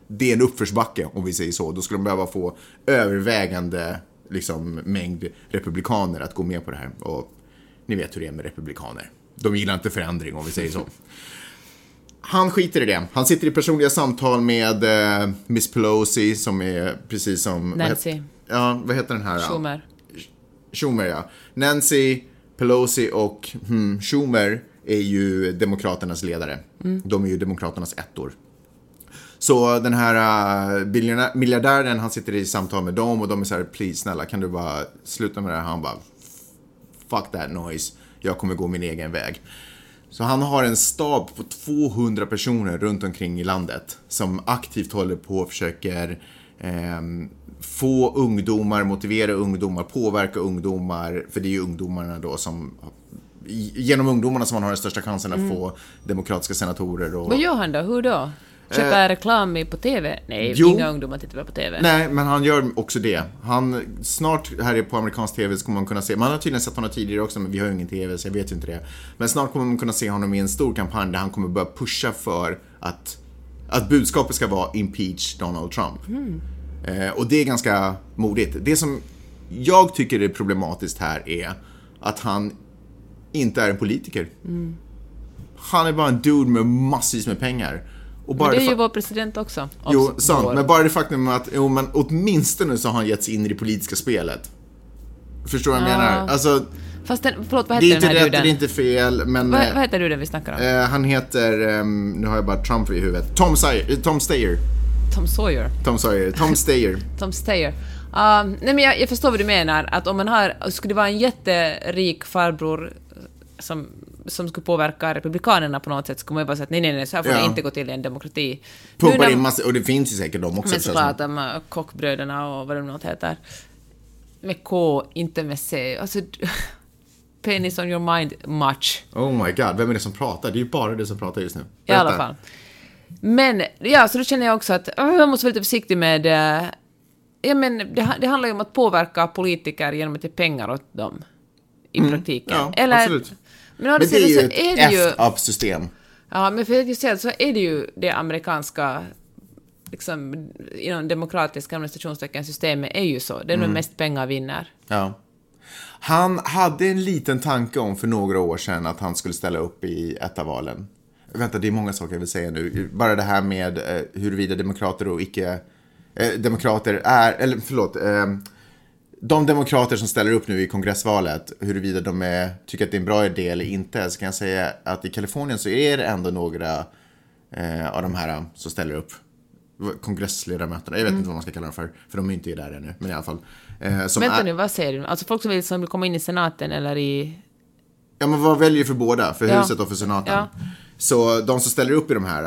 det är en uppförsbacke om vi säger så. Då skulle de behöva få övervägande liksom, mängd republikaner att gå med på det här. Och ni vet hur det är med republikaner. De gillar inte förändring om vi säger så. Han skiter i det. Han sitter i personliga samtal med eh, Miss Pelosi som är precis som... vad Nancy. het- ja, vad heter den här? Schumer. Schumer, ja. Nancy Pelosi och hmm, Schumer är ju Demokraternas ledare. De är ju Demokraternas ettor. Så den här uh, miljardären, han sitter i samtal med dem och de är så här, please snälla kan du bara sluta med det här? Han bara, fuck that noise, jag kommer gå min egen väg. Så han har en stab på 200 personer runt omkring i landet som aktivt håller på och försöker ehm, få ungdomar, motivera ungdomar, påverka ungdomar, för det är ju ungdomarna då som genom ungdomarna som man har den största chansen att få demokratiska senatorer och Vad gör han då? Hur då? Köpa reklam i- på TV? Nej, jo. inga ungdomar tittar på TV. Nej, men han gör också det. Han, snart här på amerikansk TV så kommer man kunna se, man har tydligen sett honom tidigare också men vi har ju ingen TV så jag vet ju inte det. Men snart kommer man kunna se honom i en stor kampanj där han kommer börja pusha för att, att budskapet ska vara impeach Donald Trump. Eh, och det är ganska modigt. Det som jag tycker är problematiskt här är att han inte är en politiker. Han är bara en dude med massvis med pengar. Och bara Men det är ju vår president också. Jo, sant. vår. Men bara det faktum att, jo men åtminstone så har han gett sig in i det politiska spelet. Förstår du vad jag Ja. menar? Alltså, Fast den, förlåt, vad det är heter inte den här rätt, det är inte fel, men... Vad, eh, vad heter duden vi snackar om? eh, han heter, ehm, nu har jag bara Trump i huvudet, Tom, Sayer, eh, Tom Steyer. Tom Sawyer? Tom Sawyer, Tom Steyer. Tom Steyer. Um, nej men jag, jag förstår vad du menar, att om man har, skulle det vara en jätterik farbror eh, som, som skulle påverka republikanerna på något sätt, skulle man ju bara säga att nej, nej, nej, så här får Ja. det inte gå till i en demokrati. Pumpar in massa, och det finns ju säkert de också. Men såklart, de här kockbröderna och vad de nu heter. Med K, inte med C. Alltså, penis on your mind, much. Oh my god, vem är det som pratar? Det är ju bara du som pratar just nu. I alla Berätta. fall. Men, ja, så då känner jag också att jag måste vara lite försiktig med... eh, ja, men det, det handlar ju om att påverka politiker genom att ge pengar åt dem. I praktiken. Mm. Ja, absolut. Men, Men det är ju ett ju... F-up system. Ja, men för att säga så är det ju det amerikanska liksom, inom demokratiska administrationstecken systemet är ju så. Det är Mm. mest pengar vinner. Ja. Han hade en liten tanke om för några år sedan att han skulle ställa upp i ett av valen. Vänta, det är många saker jag vill säga nu. Bara det här med eh, huruvida demokrater och icke... Eh, demokrater är, eller förlåt. Eh, de demokrater som ställer upp nu i kongressvalet, huruvida de är, tycker att det är en bra idé eller inte, så kan jag säga att i Kalifornien så är det ändå några eh, av de här som ställer upp. Kongressledamöterna, jag vet inte vad man ska kalla dem för, för de är inte där ännu, men i alla fall. Eh, Vänta är, nu, vad säger du? Alltså folk som vill, som vill komma in i senaten eller i... Ja, men vad väljer för båda? För Ja. huset och för senaten? Ja. Så de som ställer upp i de här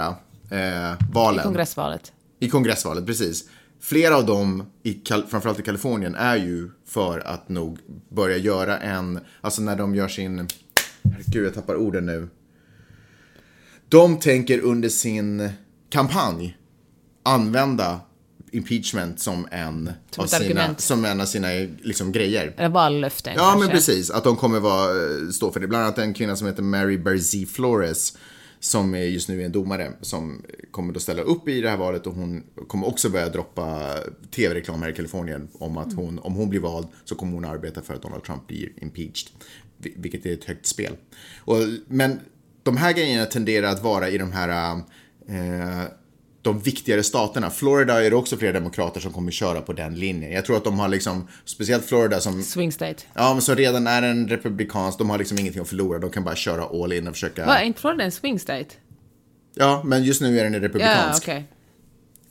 eh, valen. I kongressvalet. I kongressvalet, precis. Flera av dem, i, Kal- framförallt i Kalifornien, är ju för att nog börja göra en, alltså när de gör sin, herregud jag tappar orden nu. De tänker under sin kampanj använda impeachment som en, Som av sina, som en av sina liksom, grejer. Eller vallöften Ja, kanske. men precis. Att de kommer vara, eh, stå för det. Bland annat en kvinna som heter Mary Berzee Flores som just nu är en domare som kommer då ställa upp i det här valet och hon kommer också börja droppa tv-reklam här i Kalifornien om att hon, om hon blir vald så kommer hon arbeta för att Donald Trump blir impeached. Vilket är ett högt spel. Och, men de här grejerna tenderar att vara i de här eh, de viktigare staterna. Florida är det också flera demokrater som kommer köra på den linjen. Jag tror att de har liksom, speciellt Florida som Swing state. Ja, men som redan är en republikansk, de har liksom ingenting att förlora. De kan bara köra all in och försöka... Vad, är inte Florida en swing state? Ja, men just nu är den en Ja, republikansk. okej.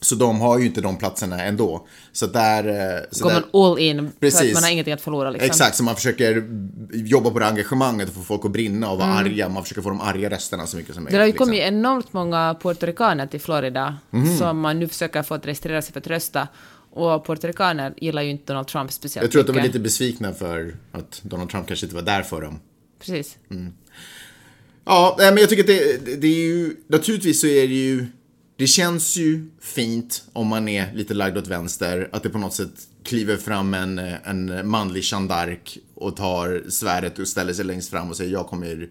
Så de har ju inte de platserna ändå. Så där... eh, Så Går där man all in för att Precis. man har ingenting att förlora liksom? Exakt, så man försöker jobba på det engagemanget och få folk att brinna och vara arga. Man försöker få de arga rösterna så mycket som möjligt. Mm. Det har ju liksom. kommit enormt många puertoricaner till Florida Mhm. som man nu försöker få att registrera sig för att rösta. Och puertoricaner gillar ju inte Donald Trump speciellt Jag tror att de är lite besvikna för att Donald Trump kanske inte var där för dem. Precis. Ja, nej, men jag tycker att det, det, det är ju, naturligtvis så är det ju, det känns ju fint om man är lite lagd åt vänster, att det på något sätt kliver fram en, en manlig Jeanne och tar svärdet och ställer sig längst fram och säger jag kommer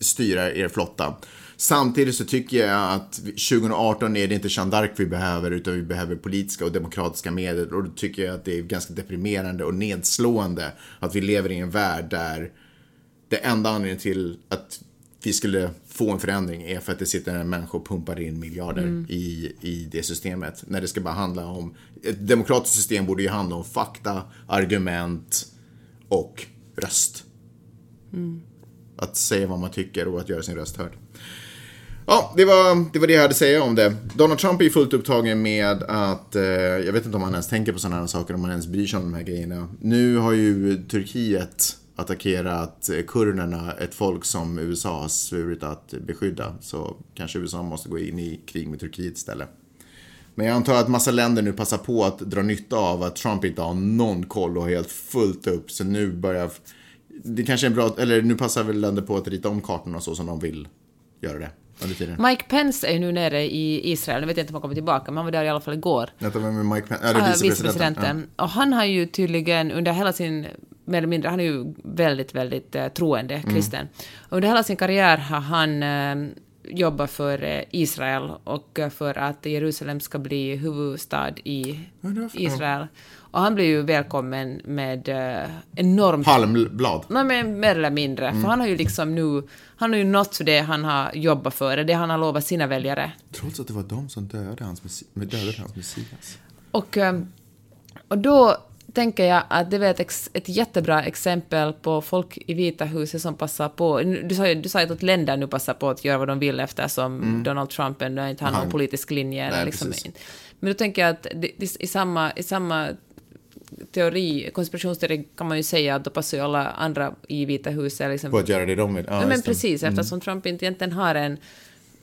styra er flotta. Samtidigt så tycker jag att 2018 är det inte Jeanne vi behöver utan vi behöver politiska och demokratiska medel och då tycker jag att det är ganska deprimerande och nedslående att vi lever i en värld där det enda anledningen till att vi skulle få en förändring är för att det sitter en människa och pumpar in miljarder i, i det systemet. När det ska bara handla om, ett demokratiskt system borde ju handla om fakta, argument och röst. Att säga vad man tycker och att göra sin röst hörd. Ja, det var, det var det jag hade att säga om det. Donald Trump är ju fullt upptagen med att, eh, jag vet inte om han ens tänker på sådana här saker, om han ens bryr sig om de här grejerna. Nu har ju Turkiet attackerat eh, kurderna, ett folk som USA har svurit att beskydda. Så kanske USA måste gå in i krig med Turkiet istället. Men jag antar att massa länder nu passar på att dra nytta av att Trump inte har någon koll och har helt fullt upp. Så nu börjar... Det kanske är en bra... Eller nu passar väl länder på att rita om kartorna så som de vill göra det. Mike Pence är ju nu nere i Israel, jag vet inte om han kommer tillbaka, men han var där i alla fall igår. Vänta, vem är Mike Pence? Ja, det är Ah, vicepresidenten. vicepresidenten. Och han har ju tydligen under hela sin, mer eller mindre, han är ju väldigt, väldigt eh, troende Mm. kristen. Under hela sin karriär har han eh, jobbat för eh, Israel och för att Jerusalem ska bli huvudstad i Israel. Och han blir ju välkommen med eh, enormt Palmblad. Nej, men mer eller mindre. Mm. För han har ju liksom nu, han har ju nått det han har jobbat för, det han har lovat sina väljare. Trots att det var de som dödade hans, dödade hans Messias. Och, eh, och då tänker jag att det var ett, ex, ett jättebra exempel på folk i Vita huset som passar på. Du sa ju du sa ju att länder nu passar på att göra vad de vill eftersom Donald Trump ändå inte har någon politisk linje. Nej, liksom, men då tänker jag att det, det, i, samma, i samma teori, konspirationsteori kan man ju säga att då passar ju alla andra i Vita huset liksom, På att göra det de vill. Ja, men precis, eftersom Trump inte egentligen har en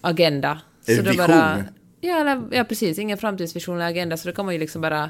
agenda. En så vision. Bara, ja, eller, ja, precis. Ingen framtidsvision eller agenda, så då kan man ju liksom bara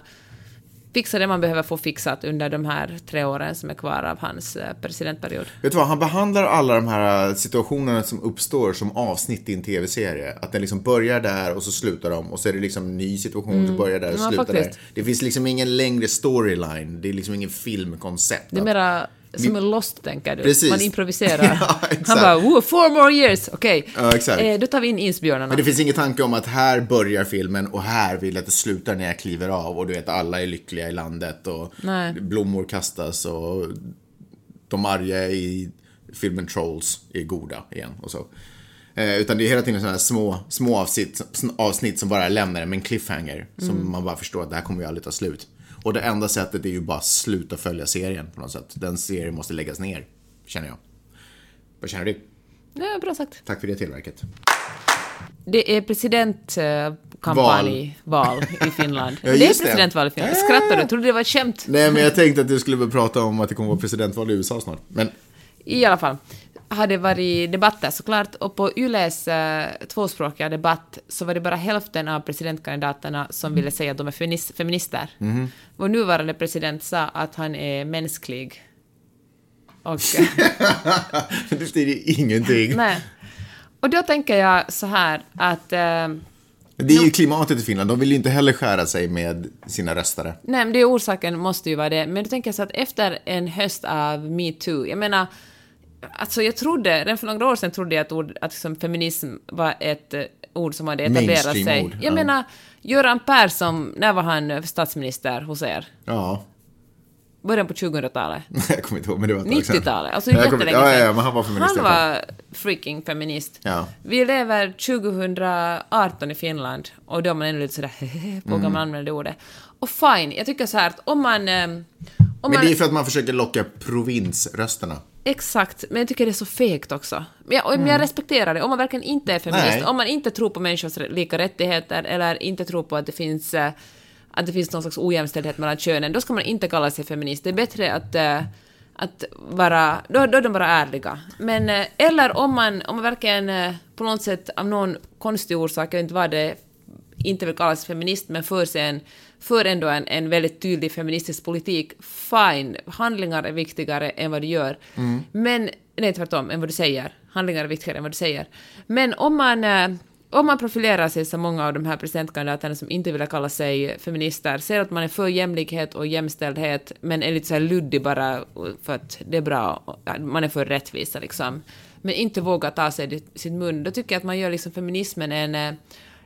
fixa det man behöver få fixat under de här tre åren som är kvar av hans eh, presidentperiod. Vet du vad, han behandlar alla de här situationerna som uppstår som avsnitt i en tv-serie. Att den liksom börjar där och så slutar de och så är det liksom en ny situation som börjar där och Mm. Ja, slutar faktiskt. där. Det finns liksom ingen längre storyline, det är liksom ingen filmkoncept. Det är mera som en Lost, tänker du. Precis. Man improviserar. Ja. Han bara, "Woo, four more years, okej. Ja, exakt. Eh, då tar vi in isbjörnarna. Men det finns ingen tanke om att här börjar filmen och här vill jag att det slutar när jag kliver av och du vet alla är lyckliga i landet och Nej. blommor kastas och de arga i filmen Trolls är goda igen och så. Eh, utan det är hela tiden sådana här små, små avsnitt, avsnitt som bara lämnar en med en cliffhanger. Som man bara förstår att det här kommer ju aldrig ta slut. Och det enda sättet är ju bara sluta följa serien på något sätt. Den serien måste läggas ner, känner jag. Vad känner du? Ja, bra sagt. Tack för det tillverket. Det är presidentkampanjval i Finland. Ja, det är presidentval i Finland. Ja. Skrattar du? Trodde det var ett skämt? Nej, men jag tänkte att du skulle börja prata om att det kommer att vara presidentval i USA snart. Men I alla fall har det varit debatter såklart och på Yles eh, tvåspråkiga debatt så var det bara hälften av presidentkandidaterna som ville säga att de är feminist, feminister. Mhm. Vår nuvarande president sa att han är mänsklig. Och, det betyder ingenting. nej. och då tänker jag så här att eh, Det är ju klimatet i Finland. De vill ju inte heller skära sig med sina röstare. Nej, men det är orsaken måste ju vara det. Men då tänker jag så att efter en höst av metoo, jag menar, alltså jag trodde, redan för några år sedan trodde jag att, ord, att liksom feminism var ett eh, ord som hade etablerat sig. Mainstream-ord, Jag ja. menar, Göran Persson, när var han eh, statsminister hos er? Ja, Början på 2000-talet? jag kommer inte ihåg, men det var ett tag sedan. 90-talet? Alltså Jag jättelänge ja, ja, sedan. ja, men han var feminist Han var freaking feminist. Ja. Vi lever 2018 i Finland och då är man ändå lite sådär på mm. man använder det ordet. Och fine, jag tycker så här att om man... eh, Om Men det är för att man försöker locka provinsrösterna. Exakt, men jag tycker det är så fegt också. Men jag, men jag respekterar det. Om man verkligen inte är feminist, Mm. Nej. om man inte tror på människors lika rättigheter eller inte tror på att det finns eh, att det finns någon slags ojämställdhet mellan könen, då ska man inte kalla sig feminist. Det är bättre att, eh, att vara... Då, då är de bara ärliga. Men, eh, eller om man, om man verkligen eh, på något sätt av någon konstig orsak, jag vet inte vad det är, inte vill kalla sig feminist, men för, sig en, för ändå en, en väldigt tydlig feministisk politik, fine, handlingar är viktigare än vad du gör. Men, nej tvärtom, än vad du säger. Handlingar är viktigare än vad du säger. Men om man, eh, om man profilerar sig som många av de här presidentkandidaterna som inte vill kalla sig feminister, ser att man är för jämlikhet och jämställdhet, men är lite så här luddig bara för att det är bra, man är för rättvisa liksom, men inte vågar ta sig i sin mun, då tycker jag att man gör liksom feminismen en eh,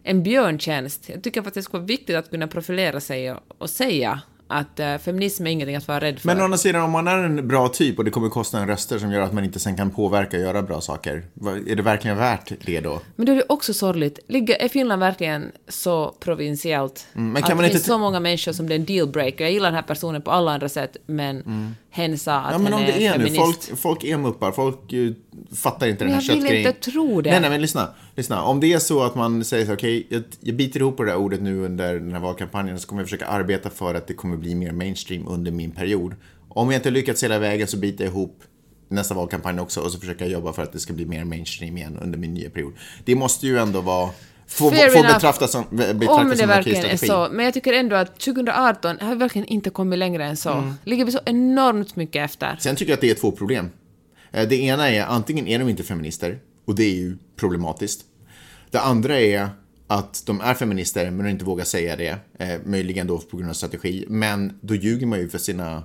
en björntjänst. Jag tycker faktiskt det skulle vara viktigt att kunna profilera sig och, och säga att uh, feminism är ingenting att vara rädd för. Men å andra sidan, om man är en bra typ och det kommer kosta en röster som gör att man inte sen kan påverka och göra bra saker. Är det verkligen värt det då? Men då är det också sorgligt. Ligger, är Finland verkligen så provinsiellt? Mm, men kan att man det inte finns så många människor som det är en dealbreaker. Jag gillar den här personen på alla andra sätt, men hen sa att Mm. Ja, men om hen det är nu, feminist. folk, folk är muppar, folk eh, fattar inte den Men här jag vill köttgrejen. inte tro det. Nej, nej, men lyssna, lyssna. Om det är så att man säger så, okej, jag, jag biter ihop på det där ordet nu under den här valkampanjen så kommer jag försöka arbeta för att det kommer bli mer mainstream under min period. Om jag inte lyckats hela vägen så biter jag ihop nästa valkampanj också och så försöker jag jobba för att det ska bli mer mainstream igen under min nya period. Det måste ju ändå vara, få, Fair få betraktas som, betraktas Om det som verkligen är så. Men jag tycker ändå att 2018 har vi verkligen inte kommit längre än så. Mm. Ligger vi så enormt mycket efter. Sen tycker jag att det är två problem. Eh, det ena är antingen är de inte feminister och det är ju problematiskt. Det andra är att de är feminister men de inte vågar säga det. Eh, möjligen då på grund av strategi. Men då ljuger man ju för sina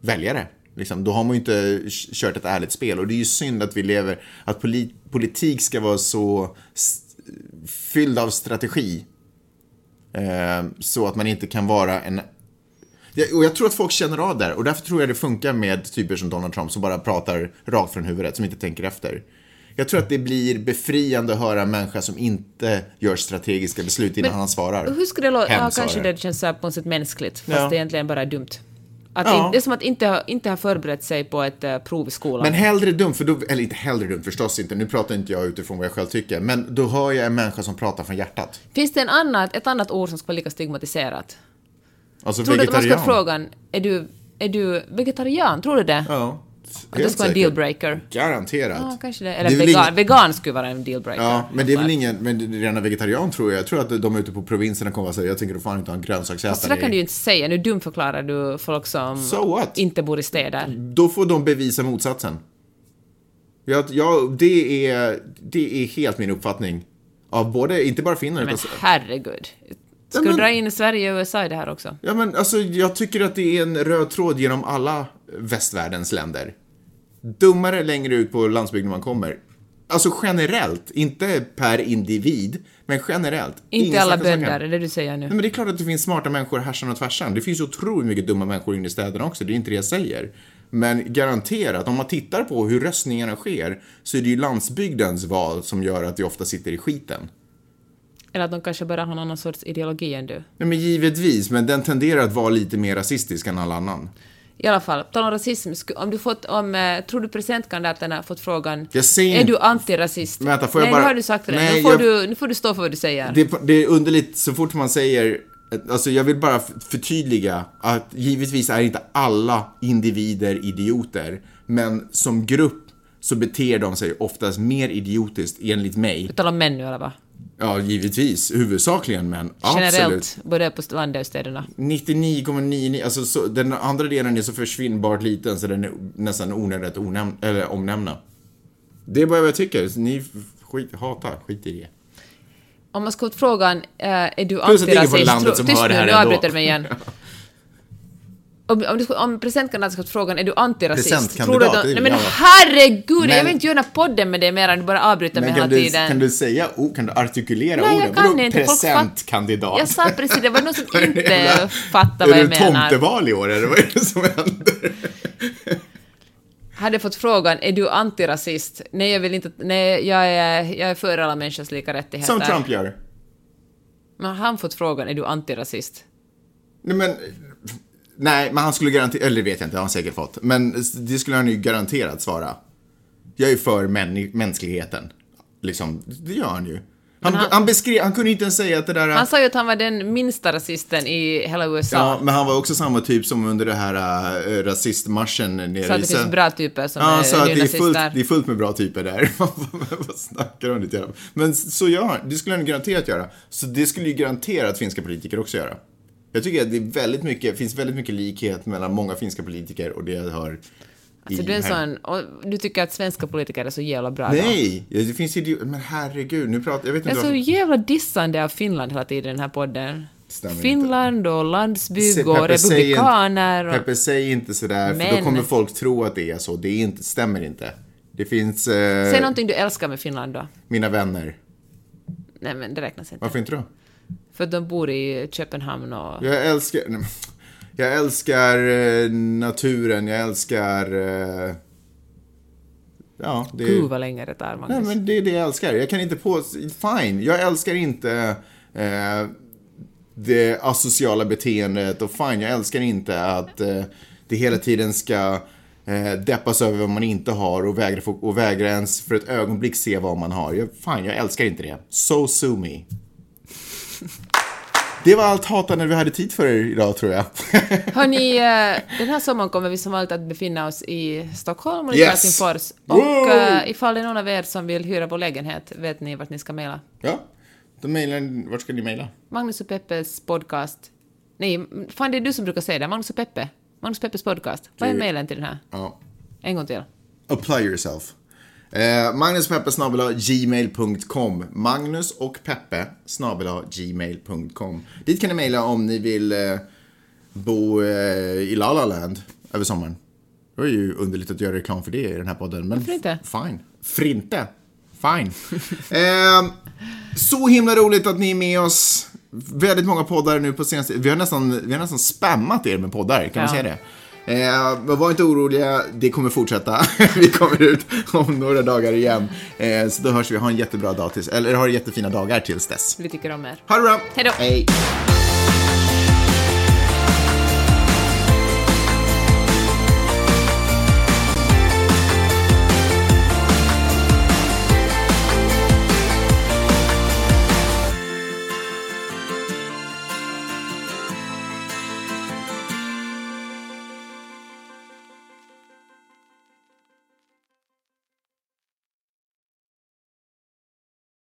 väljare. Liksom, då har man ju inte kört ett ärligt spel. Och det är ju synd att vi lever, att polit, politik ska vara så fylld av strategi. Eh, så att man inte kan vara en och jag tror att folk känner av det och därför tror jag det funkar med typer som Donald Trump som bara pratar rakt från huvudet, som inte tänker efter. Jag tror att det blir befriande att höra en människa som inte gör strategiska beslut innan Men han svarar. Hur skulle det låta? Ja, kanske det känns så här på något sätt mänskligt, fast Ja. det egentligen bara är dumt. Att Ja. det är som att inte ha, inte ha förberett sig på ett eh, prov i skolan. Men hellre dumt, för då, eller inte hellre dumt förstås inte, nu pratar inte jag utifrån vad jag själv tycker, men då hör jag en människa som pratar från hjärtat. Finns det en annat, ett annat ord som ska vara lika stigmatiserat? Alltså Tror du att man ska frågan, är du, är du vegetarian? Tror du det? Ja, Att det helt ska vara en dealbreaker? Garanterat. Ja, kanske det. Eller Det vegan, ingen- vegan skulle vara en dealbreaker. Ja, men det är väl ingen, men rena vegetarian tror jag. Jag tror att de ute på provinserna kommer att säga, jag tänker då fan inte ha en Så där grönsaksätare. kan du ju inte säga. Nu dumförklarar du folk som So inte bor i städer. Då får de bevisa motsatsen. Ja, ja det, är, det är helt min uppfattning. Av både, inte bara Finland, Men utan... herregud. Ska Ja, men- du dra in Sverige och USA i det här också? Ja, men alltså, jag tycker att det är en röd tråd genom alla västvärldens länder. Dummare längre ut på landsbygden man kommer. Alltså generellt, inte per individ, men generellt. Inte alla bönder, är det du säger nu? Nej, men det är klart att det finns smarta människor härsan och tvärsan. Det finns otroligt mycket dumma människor inne i städerna också, det är inte det jag säger. Men garanterat, om man tittar på hur röstningarna sker, så är det ju landsbygdens val som gör att vi ofta sitter i skiten. Eller att de kanske bara har någon annan sorts ideologi än du. Nej, men givetvis, men den tenderar att vara lite mer rasistisk än all annan. I alla fall, tal om rasism, om du fått, om, eh, tror du presidentkandidaterna har fått frågan Jag säger Är du antirasist? Vänta, får jag Nej, bara- nu har du sagt det. Nej, nu, får jag- du, nu får du stå för vad du säger. Det, det är underligt så fort man säger, alltså jag vill bara förtydliga att givetvis är inte alla individer idioter, men som grupp så beter de sig oftast mer idiotiskt enligt mig. Vi talar om män nu eller vad? Ja, givetvis, huvudsakligen män. Absolut. Generellt, både på landet och städerna. 99,99, alltså så, den andra delen är så försvinnbart liten så den är nästan onödigt att onäm- eller omnämna. Det är bara vad jag tycker, ni skit, hatar, skit i det. Om man ska få frågan, eh, är du antirasist? Tyst nu, nu avbryter du mig igen. Om, om, du, om presidentkandidaten ska få frågan, är du antirasist? Presentkandidat, Tror du det då, är nej men jag. herregud, jag Men- vill inte göra podden med det mer än du bara avbryter mig hela du, tiden. kan du säga, oh, kan du artikulera Nej, jag orden? kan Vadå inte. Presentkandidat? Jag sa precis det, var någon som Är det inte jävla- fattar vad Är jag det menar. tomteval i år eller vad är det som händer? Hade fått frågan, är du antirasist? Nej, jag vill inte, nej, jag är, jag är för alla människors lika rättigheter. Som Trump gör. Men har han fått frågan, är du antirasist? Nej men, nej men han skulle garanterat, eller det vet jag inte, det har han säkert fått. Men det skulle han ju garanterat svara. Jag är för män, mänskligheten. Liksom, det gör han ju. Han, han, han- beskrev, han kunde inte ens säga att det där... Han sa ju att han var den minsta rasisten i hela USA. Ja, men han var också samma typ som under det här äh, rasistmarschen nere Så att i det Sö- finns bra typer som Ja, är så att det är, fullt, det är fullt med bra typer där. Vad snackar de lite grann? Men så gör han. Det skulle han garanterat göra. Så det skulle ju garanterat finska politiker också göra. Jag tycker att det är väldigt mycket, finns väldigt mycket likhet mellan många finska politiker och det jag hör Alltså du är sån, du tycker att svenska politiker är så jävla bra då? Nej, det finns ju... Men herregud, nu pratar jag... vet Det är inte så jävla dissande av Finland hela tiden i den här podden. Stämmer inte. Finland och Se, landsbygd och Peppe, inte- republikaner och... Peppe, säg inte sådär, för Men- då kommer folk tro att det är så. Det är inte, stämmer inte. Det finns... Eh, Säg någonting du älskar med Finland då. Mina vänner. Nej men det räknas inte. Varför inte då? För de bor i Köpenhamn och... Jag älskar... nej, Jag älskar eh, naturen, jag älskar... Eh, ja, det... Gud vad länge det Nej, Magnus. men det är det jag älskar. Jag kan inte på... Fine, jag älskar inte eh, det asociala beteendet och fine, jag älskar inte att eh, det hela tiden ska eh, deppas över vad man inte har och vägra, och vägra ens för ett ögonblick se vad man har. Jag, fine, jag älskar inte det. So sue me. Det var allt hatande vi hade tid för idag, tror jag. Hörni, eh, den här sommaren kommer vi som alltid att befinna oss i Stockholm och i Yes! Helsingfors. Och Wow! eh, ifall det är någon av er som vill hyra vår lägenhet vet ni vart ni ska mejla. ja, då mejlar Vart ska ni mejla? Magnus och Peppes podcast. Nej, fan det är du som brukar säga det. Magnus och Peppe. Magnus och Peppes podcast. Vad är mejlen till den här? Ja. En gång till. Apply yourself. Eh, Magnus Peppe snabel gmail.com. Magnus och Peppe snabel gmail.com. Dit kan ni mejla om ni vill eh, bo eh, i La La Land över sommaren. Det var ju underligt att göra reklam för det i den här podden. Men Varför inte? Fine. Frinte. Fine. eh, så himla roligt att ni är med oss. Väldigt många poddar nu på senaste... Vi har nästan, vi har nästan spammat er med poddar, kan man Ja. säga det? Eh, men var inte oroliga, det kommer fortsätta. vi kommer ut om några dagar igen. Eh, så då hörs vi. Ha en jättebra dag tills... Eller ha jättefina dagar tills dess. Vi tycker om er. Ha det bra! Hej då.